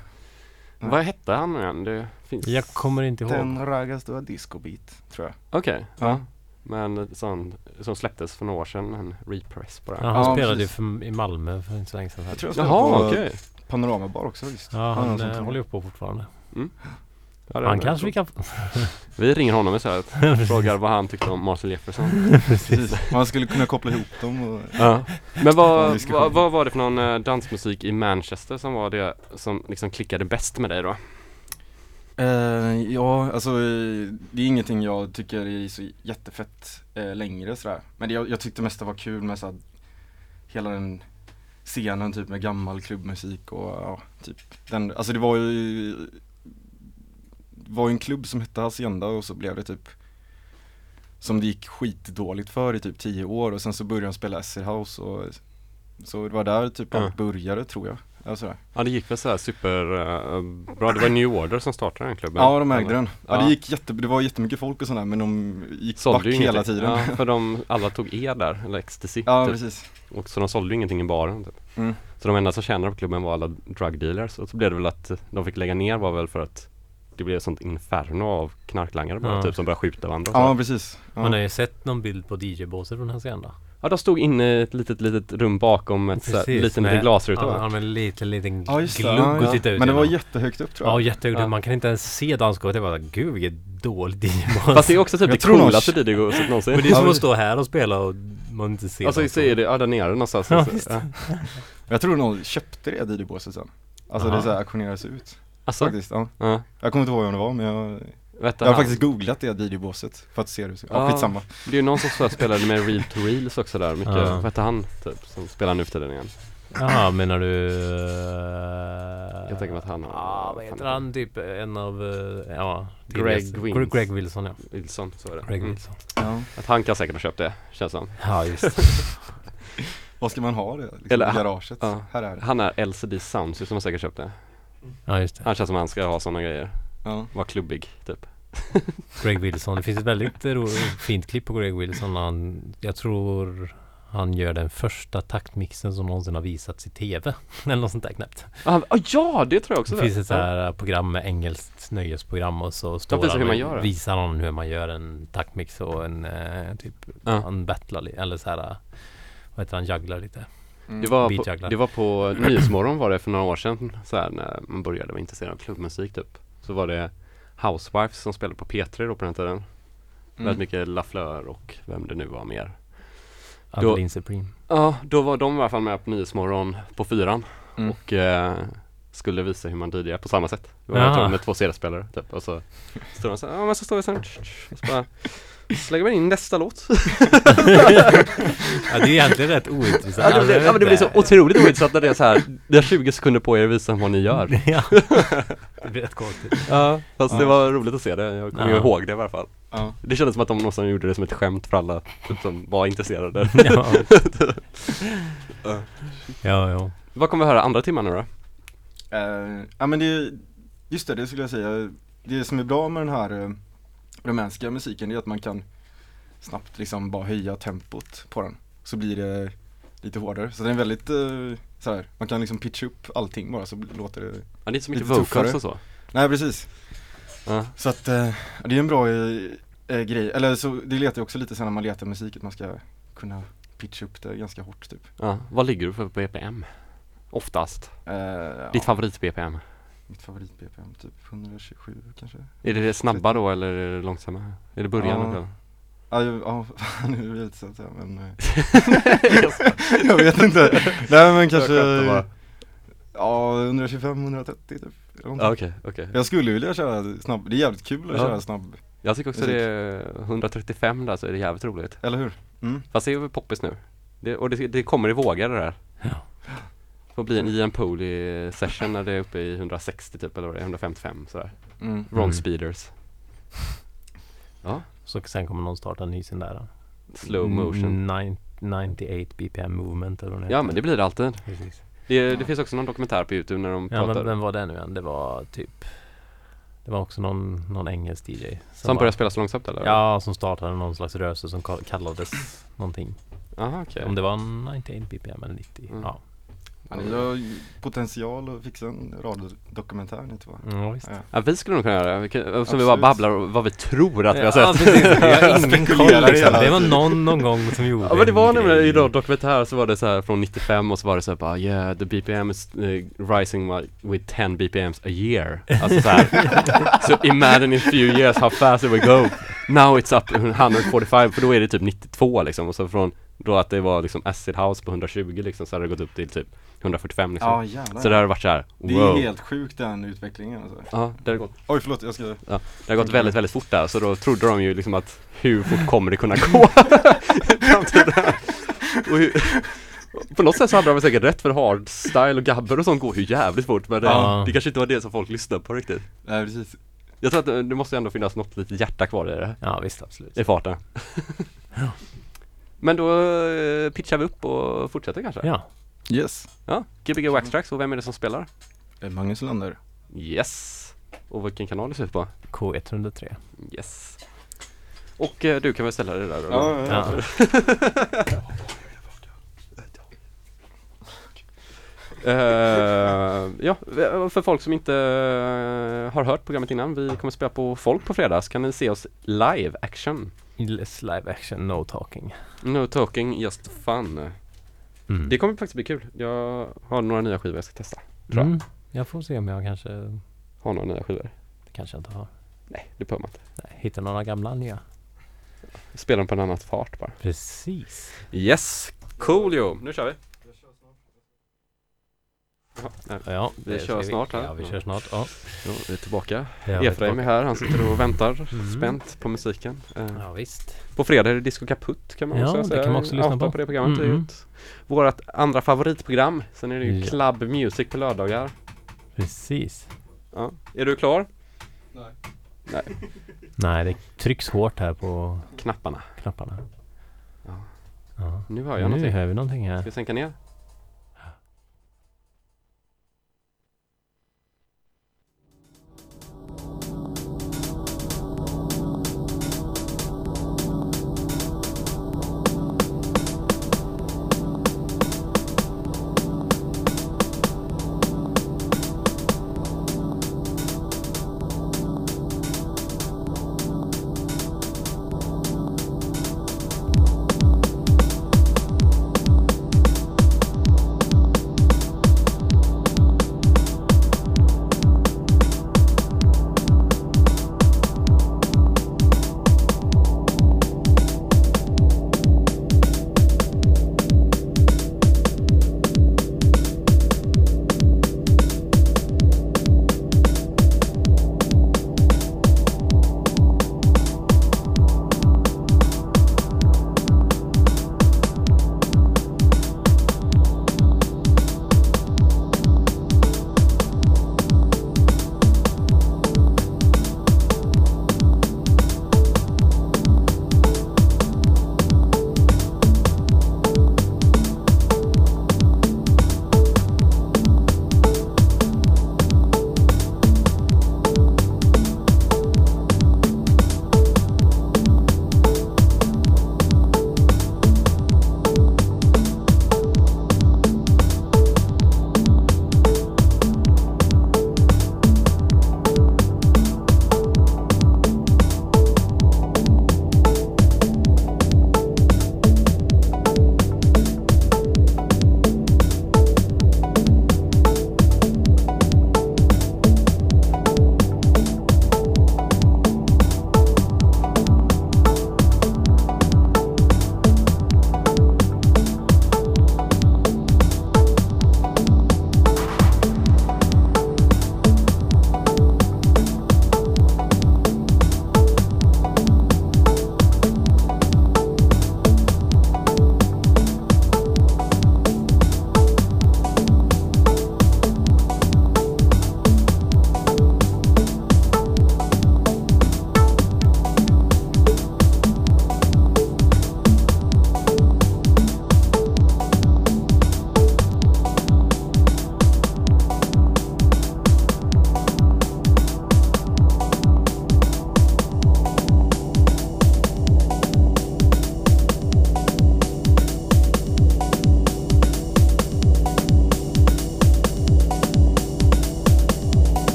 Speaker 1: Vad hette han nu igen? Det finns...
Speaker 2: Jag kommer inte ihåg.
Speaker 3: Den raggas du disco beat, tror jag
Speaker 1: Okej,
Speaker 3: Ja.
Speaker 1: ja. Men sån som släpptes för några år sedan, en repress på det.
Speaker 2: Ja, han
Speaker 3: Ja,
Speaker 2: spelade ju i Malmö för inte så länge sedan.
Speaker 3: Jag tror jag spelade
Speaker 1: Jaha,
Speaker 3: på
Speaker 1: okej.
Speaker 3: Panoramabar också visst
Speaker 2: Ja, han
Speaker 3: sånt
Speaker 2: eh, håller ju på fortfarande.
Speaker 1: Ja,
Speaker 2: Han kanske vi kan...
Speaker 1: Vi ringer honom istället. Frågar vad han tyckte om Marcel Jefferson.
Speaker 3: Precis, man skulle kunna koppla ihop dem och
Speaker 1: Ja. Men vad, vad, vad var det för någon eh, dansmusik i Manchester som var det som liksom klickade bäst med dig då?
Speaker 3: Eh, ja, alltså det är ingenting jag tycker är så jättefett eh, längre sådär. Men det, jag, jag tyckte mest det var kul med så här, hela den scenen typ med gammal klubbmusik och ja, typ den, alltså det var ju var en klubb som hette Hacienda och så blev det typ som det gick skitdåligt för i typ tio år och sen så började de spela acid house och så det var där typ
Speaker 1: Ja.
Speaker 3: allt började tror jag. sådär.
Speaker 1: Ja det gick väl såhär super eh, bra. Det var New Order som startade den klubben.
Speaker 3: Ja de ägde den. Ja,
Speaker 1: Ja.
Speaker 3: det gick jätte, det var jättemycket folk och sådär men de gick
Speaker 1: Sålde
Speaker 3: back
Speaker 1: ju
Speaker 3: hela
Speaker 1: ingenting.
Speaker 3: tiden.
Speaker 1: Ja,
Speaker 3: Ja,
Speaker 1: för de, alla tog E där, eller ecstasy.
Speaker 3: ja
Speaker 1: typ.
Speaker 3: precis.
Speaker 1: Och så de sålde ju ingenting i baren typ.
Speaker 3: Mm.
Speaker 1: Så de enda som tjänade på klubben var alla drug dealers. Och så blev det väl att de fick lägga ner var väl för att det blev ett sånt inferno av knarklangare bara
Speaker 2: Ja.
Speaker 1: typ som började skjuta varandra.
Speaker 3: Ja precis. Ja.
Speaker 2: Man har ju sett någon bild på DJ-båset från hans ända.
Speaker 1: ja, de stod inne i ett litet, litet rum bakom ett så här, liten, liten glasruta
Speaker 2: Ja, ja, med en liten, liten
Speaker 3: Ja det,
Speaker 2: glugg
Speaker 3: ja,
Speaker 2: att
Speaker 3: ja.
Speaker 2: titta ut
Speaker 3: Men det var
Speaker 2: genom.
Speaker 3: jättehögt upp tror
Speaker 2: Ja,
Speaker 3: jag.
Speaker 2: jättehögt.
Speaker 1: Ja.
Speaker 2: Man kan inte ens se dansgolvet. Jag bara, gud vilket dåligt DJ-bås.
Speaker 1: Fast det är också typ
Speaker 3: Jag
Speaker 1: det coolaste DJ-båset någonsin.
Speaker 2: Men det är som
Speaker 3: Ja,
Speaker 2: att stå här och spela och man inte ser
Speaker 1: Och så
Speaker 2: dansgolvet.
Speaker 1: säger det, ja där nere någonstans.
Speaker 2: Ja,
Speaker 1: Så- ja.
Speaker 3: Jag tror någon köpte det DJ-båset sen. Alltså
Speaker 2: Aha.
Speaker 3: det så här auktionerades ut.
Speaker 1: Alltså,
Speaker 3: Faktiskt, ja.
Speaker 1: ja.
Speaker 3: Jag kommer inte ihåg vem det var men jag,
Speaker 1: du,
Speaker 3: jag har
Speaker 1: han-
Speaker 3: faktiskt googlat det DJ-båset för att se hur det ser ut. Ja,
Speaker 1: Ja.
Speaker 3: skitsamma.
Speaker 1: Det är ju någon som så spelade med Real to Reels också där mycket,
Speaker 2: Ja.
Speaker 1: vad hette han typ, som spelar nu för tiden igen?
Speaker 2: Jaha, menar du?
Speaker 1: Jag tänker mig att han har-
Speaker 2: Ja, vad heter han? Typ en av, eh, ja.
Speaker 1: Greg Wins.
Speaker 2: Greg Wilson ja.
Speaker 1: Wilson, så är det.
Speaker 2: Greg
Speaker 1: Mm.
Speaker 2: Wilson.
Speaker 3: Ja.
Speaker 1: Att han kan säkert ha köpt det, känns som.
Speaker 2: Ja, just
Speaker 3: Vad ska man ha det? Liksom,
Speaker 1: Eller-
Speaker 3: garaget?
Speaker 1: ja.
Speaker 3: Här är det.
Speaker 1: Han är LCD Sounds som har säkert köpt det.
Speaker 2: Ja, just det.
Speaker 1: Han känns som han ska ha sådana grejer.
Speaker 3: Ja.
Speaker 1: Vara klubbig, typ.
Speaker 2: Greg Wilson. Det finns ett väldigt fint klipp på Greg Wilson. Han, jag tror han gör den första taktmixen som någonsin har visats i TV. Eller något sånt där knäppt.
Speaker 1: Ah, ah, ja, det tror jag också
Speaker 2: Det finns ett så här program med engelskt nöjesprogram och så står
Speaker 1: visar
Speaker 2: han
Speaker 1: hur man
Speaker 2: och
Speaker 1: gör det.
Speaker 2: visar han hur man gör en taktmix och en eh, typ
Speaker 1: Ja.
Speaker 2: Han battlar eller så här Vad heter han? Jugglar lite.
Speaker 3: Mm.
Speaker 1: Det var, på, det var på Nyhetsmorgon var det för några år sedan så här, när man började vara intresserad av klubbmusik typ. Så var det Housewives som spelade på P3 då på den tiden.
Speaker 3: Mm.
Speaker 1: Väldigt mycket Lafleur och vem det nu var mer.
Speaker 2: Adeline Supreme.
Speaker 1: Ja, då var de i alla fall med på Nyhetsmorgon på fyran
Speaker 3: Mm.
Speaker 1: och eh, skulle visa hur man DJar på samma sätt. Det var tror med två CD-spelare typ och så står de så här, ja men så står vi så här, och så bara slänger man in nästa låt.
Speaker 2: Ja, det är egentligen rätt ointressant.
Speaker 1: Ja, det, blir, ja, men det blir så otroligt ointressant när det är så här, ni har 20 sekunder på er att visa vad ni gör.
Speaker 2: ja. Det blir rätt konstigt.
Speaker 1: Ja, fast det
Speaker 3: Ja.
Speaker 1: var roligt att se det, jag kommer
Speaker 2: Ja.
Speaker 1: ihåg det i alla fall.
Speaker 3: Ja.
Speaker 1: Det kändes som att de någonstans gjorde det som ett skämt för alla typ, som var intresserade.
Speaker 2: ja. ja, ja.
Speaker 1: Vad kommer vi höra andra timman nu då?
Speaker 3: Eh, ja men det, just det, det skulle jag säga. Det som är bra med den här romantiska musiken det är att man kan snabbt liksom bara höja tempot på den. Så blir det lite hårdare. Så den är väldigt eh, så här, man kan liksom pitcha upp allting bara så låter det
Speaker 1: Ja, det är inte så mycket vocals
Speaker 3: tuffare.
Speaker 1: och så.
Speaker 3: Nej precis.
Speaker 1: Ja.
Speaker 3: Så att eh, det är en bra eh, eh, grej. Eller så, det letar jag också lite sen när man letar musik att man ska kunna pitcha upp det ganska hårt typ.
Speaker 1: Ja. Vad ligger du för BPM? Oftast.
Speaker 3: Eh, ja,
Speaker 1: Ditt favorit BPM?
Speaker 3: Mitt favorit BPM typ 127 kanske.
Speaker 1: Är det det snabba då eller är det långsamma? Är det början
Speaker 3: Ja.
Speaker 1: eller?
Speaker 3: Ja, jag- ja nu är det lite att säga men eh, Jag vet inte. Nej men kanske
Speaker 1: Jag.
Speaker 3: Ja 125, 130 typ.
Speaker 1: Okej, okej.
Speaker 3: Jag skulle vilja köra snabb, det är jävligt kul att
Speaker 1: Ja.
Speaker 3: köra snabb,
Speaker 1: Jag tycker också
Speaker 3: Musik.
Speaker 1: det är 135 där så är det jävligt roligt.
Speaker 3: eller hur? Mm.
Speaker 1: Fast det är väl poppis nu. Det, och det, det kommer i vågor det där.
Speaker 2: Ja.
Speaker 1: Får bli en Ian Pooley session när det är uppe i 160 typ eller vad det är, 155 sådär.
Speaker 3: Mm.
Speaker 1: Wrong
Speaker 2: Mm.
Speaker 1: speeders. Ja,
Speaker 2: Så sen kommer någon starta en ny sin där.
Speaker 1: slow motion.
Speaker 2: Nine- 98 BPM movement eller vad det
Speaker 1: Ja
Speaker 2: heter.
Speaker 1: men det blir det alltid.
Speaker 2: Precis.
Speaker 1: Det, det finns också någon dokumentär på Youtube när de
Speaker 2: Ja
Speaker 1: pratar.
Speaker 2: men vem var det nu igen? Det var typ Det var också någon, någon engelsk DJ
Speaker 1: som
Speaker 2: bara-
Speaker 1: börjar spela så långsamt eller?
Speaker 2: Ja, som startade någon slags rörelse som ka- kallades någonting
Speaker 1: Aha, okej.
Speaker 2: Om det var 98 BPM eller 90
Speaker 1: Mm.
Speaker 2: Ja,
Speaker 3: Ja, ni har ju potential att fixa en radiodokumentär ni två.
Speaker 2: mm, visst
Speaker 3: Ja.
Speaker 1: Ja vi skulle nog kunna göra det. Vi så vi bara babblar om vad vi tror att vi har
Speaker 2: Ja
Speaker 1: sett.
Speaker 2: precis, jag har ingen koll liksom. Det var någon, någon gång som gjorde
Speaker 1: Ja men det var
Speaker 2: en
Speaker 1: nämligen i dokumentär så var det så här från 95 och så var det så här bara yeah the BPM is eh, rising wi- with 10 BPMs a year. Alltså så här. so imagine in few years how fast it will go. Now it's up 145 för då är det typ 92 liksom och så från då att det var liksom acid house på 120 liksom så hade det gått upp till typ 145 liksom.
Speaker 3: Ja jävlar.
Speaker 1: Så det har varit så här
Speaker 3: Det
Speaker 1: wow.
Speaker 3: är helt sjukt den utvecklingen alltså.
Speaker 1: Ja, det har gått
Speaker 3: Oj förlåt, jag ska
Speaker 1: Det har gått väldigt, väldigt fort där, så då trodde de ju liksom att hur fort kommer det kunna gå? Och hur, på något sätt så hade de väl säkert rätt för hardstyle och gabber och sånt går ju jävligt fort men det,
Speaker 2: Ja.
Speaker 1: det kanske inte var det som folk lyssnade på riktigt
Speaker 3: Nej precis.
Speaker 1: Jag tror att det, det måste ändå finnas något litet hjärta kvar i det,
Speaker 2: Ja visst absolut
Speaker 1: i farten Men då eh, pitchar vi upp och fortsätter kanske?
Speaker 2: Ja,
Speaker 3: Yes,
Speaker 1: Ja, Gbg Waxtrax och vem är det som spelar?
Speaker 3: Eh, Magnus Lander.
Speaker 1: Yes! Och vilken kanal det ser ut på?
Speaker 2: K103.
Speaker 1: Yes! Och eh, du kan väl ställa dig där då?
Speaker 2: Ja.
Speaker 1: Eh, ja, för folk som inte eh, har hört programmet innan, vi kommer spela på Folk på fredag, så kan ni se oss live action.
Speaker 2: Less live action, no talking.
Speaker 1: No talking, just fun.
Speaker 2: Mm.
Speaker 1: Det kommer faktiskt bli kul. Jag har några nya skivor jag ska testa. tror jag.
Speaker 2: Mm. Jag får se om jag kanske,
Speaker 1: Har några nya skivor.
Speaker 2: det kanske jag inte har.
Speaker 1: Nej, det behöver man inte.
Speaker 2: Nej, hittar några gamla nya.
Speaker 1: Spela dem på en annan fart bara.
Speaker 2: Precis.
Speaker 1: Yes! Cool jo! Nu kör vi! Nej.
Speaker 2: Ja,
Speaker 1: Vi
Speaker 2: det
Speaker 1: kör
Speaker 2: ska
Speaker 1: snart här.
Speaker 2: Ja, vi kör snart. Ja.
Speaker 1: Ja, vi är tillbaka.
Speaker 2: Ja,
Speaker 1: Efraim är här, han sitter och väntar
Speaker 2: Mm.
Speaker 1: spänt på musiken. Eh,
Speaker 2: Ja, visst.
Speaker 1: På fredag är det Disco Kaputt kan man
Speaker 2: Ja,
Speaker 1: också
Speaker 2: det
Speaker 1: säga.
Speaker 2: kan man också lyssna på.
Speaker 1: på det programmet.
Speaker 2: Mm,
Speaker 1: ut. Vårt andra favoritprogram. Sen är det ju
Speaker 2: Ja.
Speaker 1: Club Music på lördagar.
Speaker 2: Precis.
Speaker 1: Ja. Är du klar?
Speaker 2: Nej, det trycks hårt här på
Speaker 1: Knapparna.
Speaker 2: knapparna.
Speaker 1: Ja.
Speaker 2: Ja.
Speaker 1: Nu hör jag
Speaker 2: Nu
Speaker 1: någonting.
Speaker 2: hör vi någonting
Speaker 1: Ska
Speaker 2: här.
Speaker 1: vi sänka ner?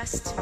Speaker 5: trust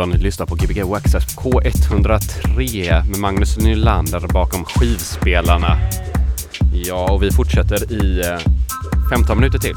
Speaker 1: Ja, ni lyssnar på Gbg Waxxed K103 med Magnus Nylander bakom skivspelarna. Ja, och vi fortsätter i eh, 15 minuter till.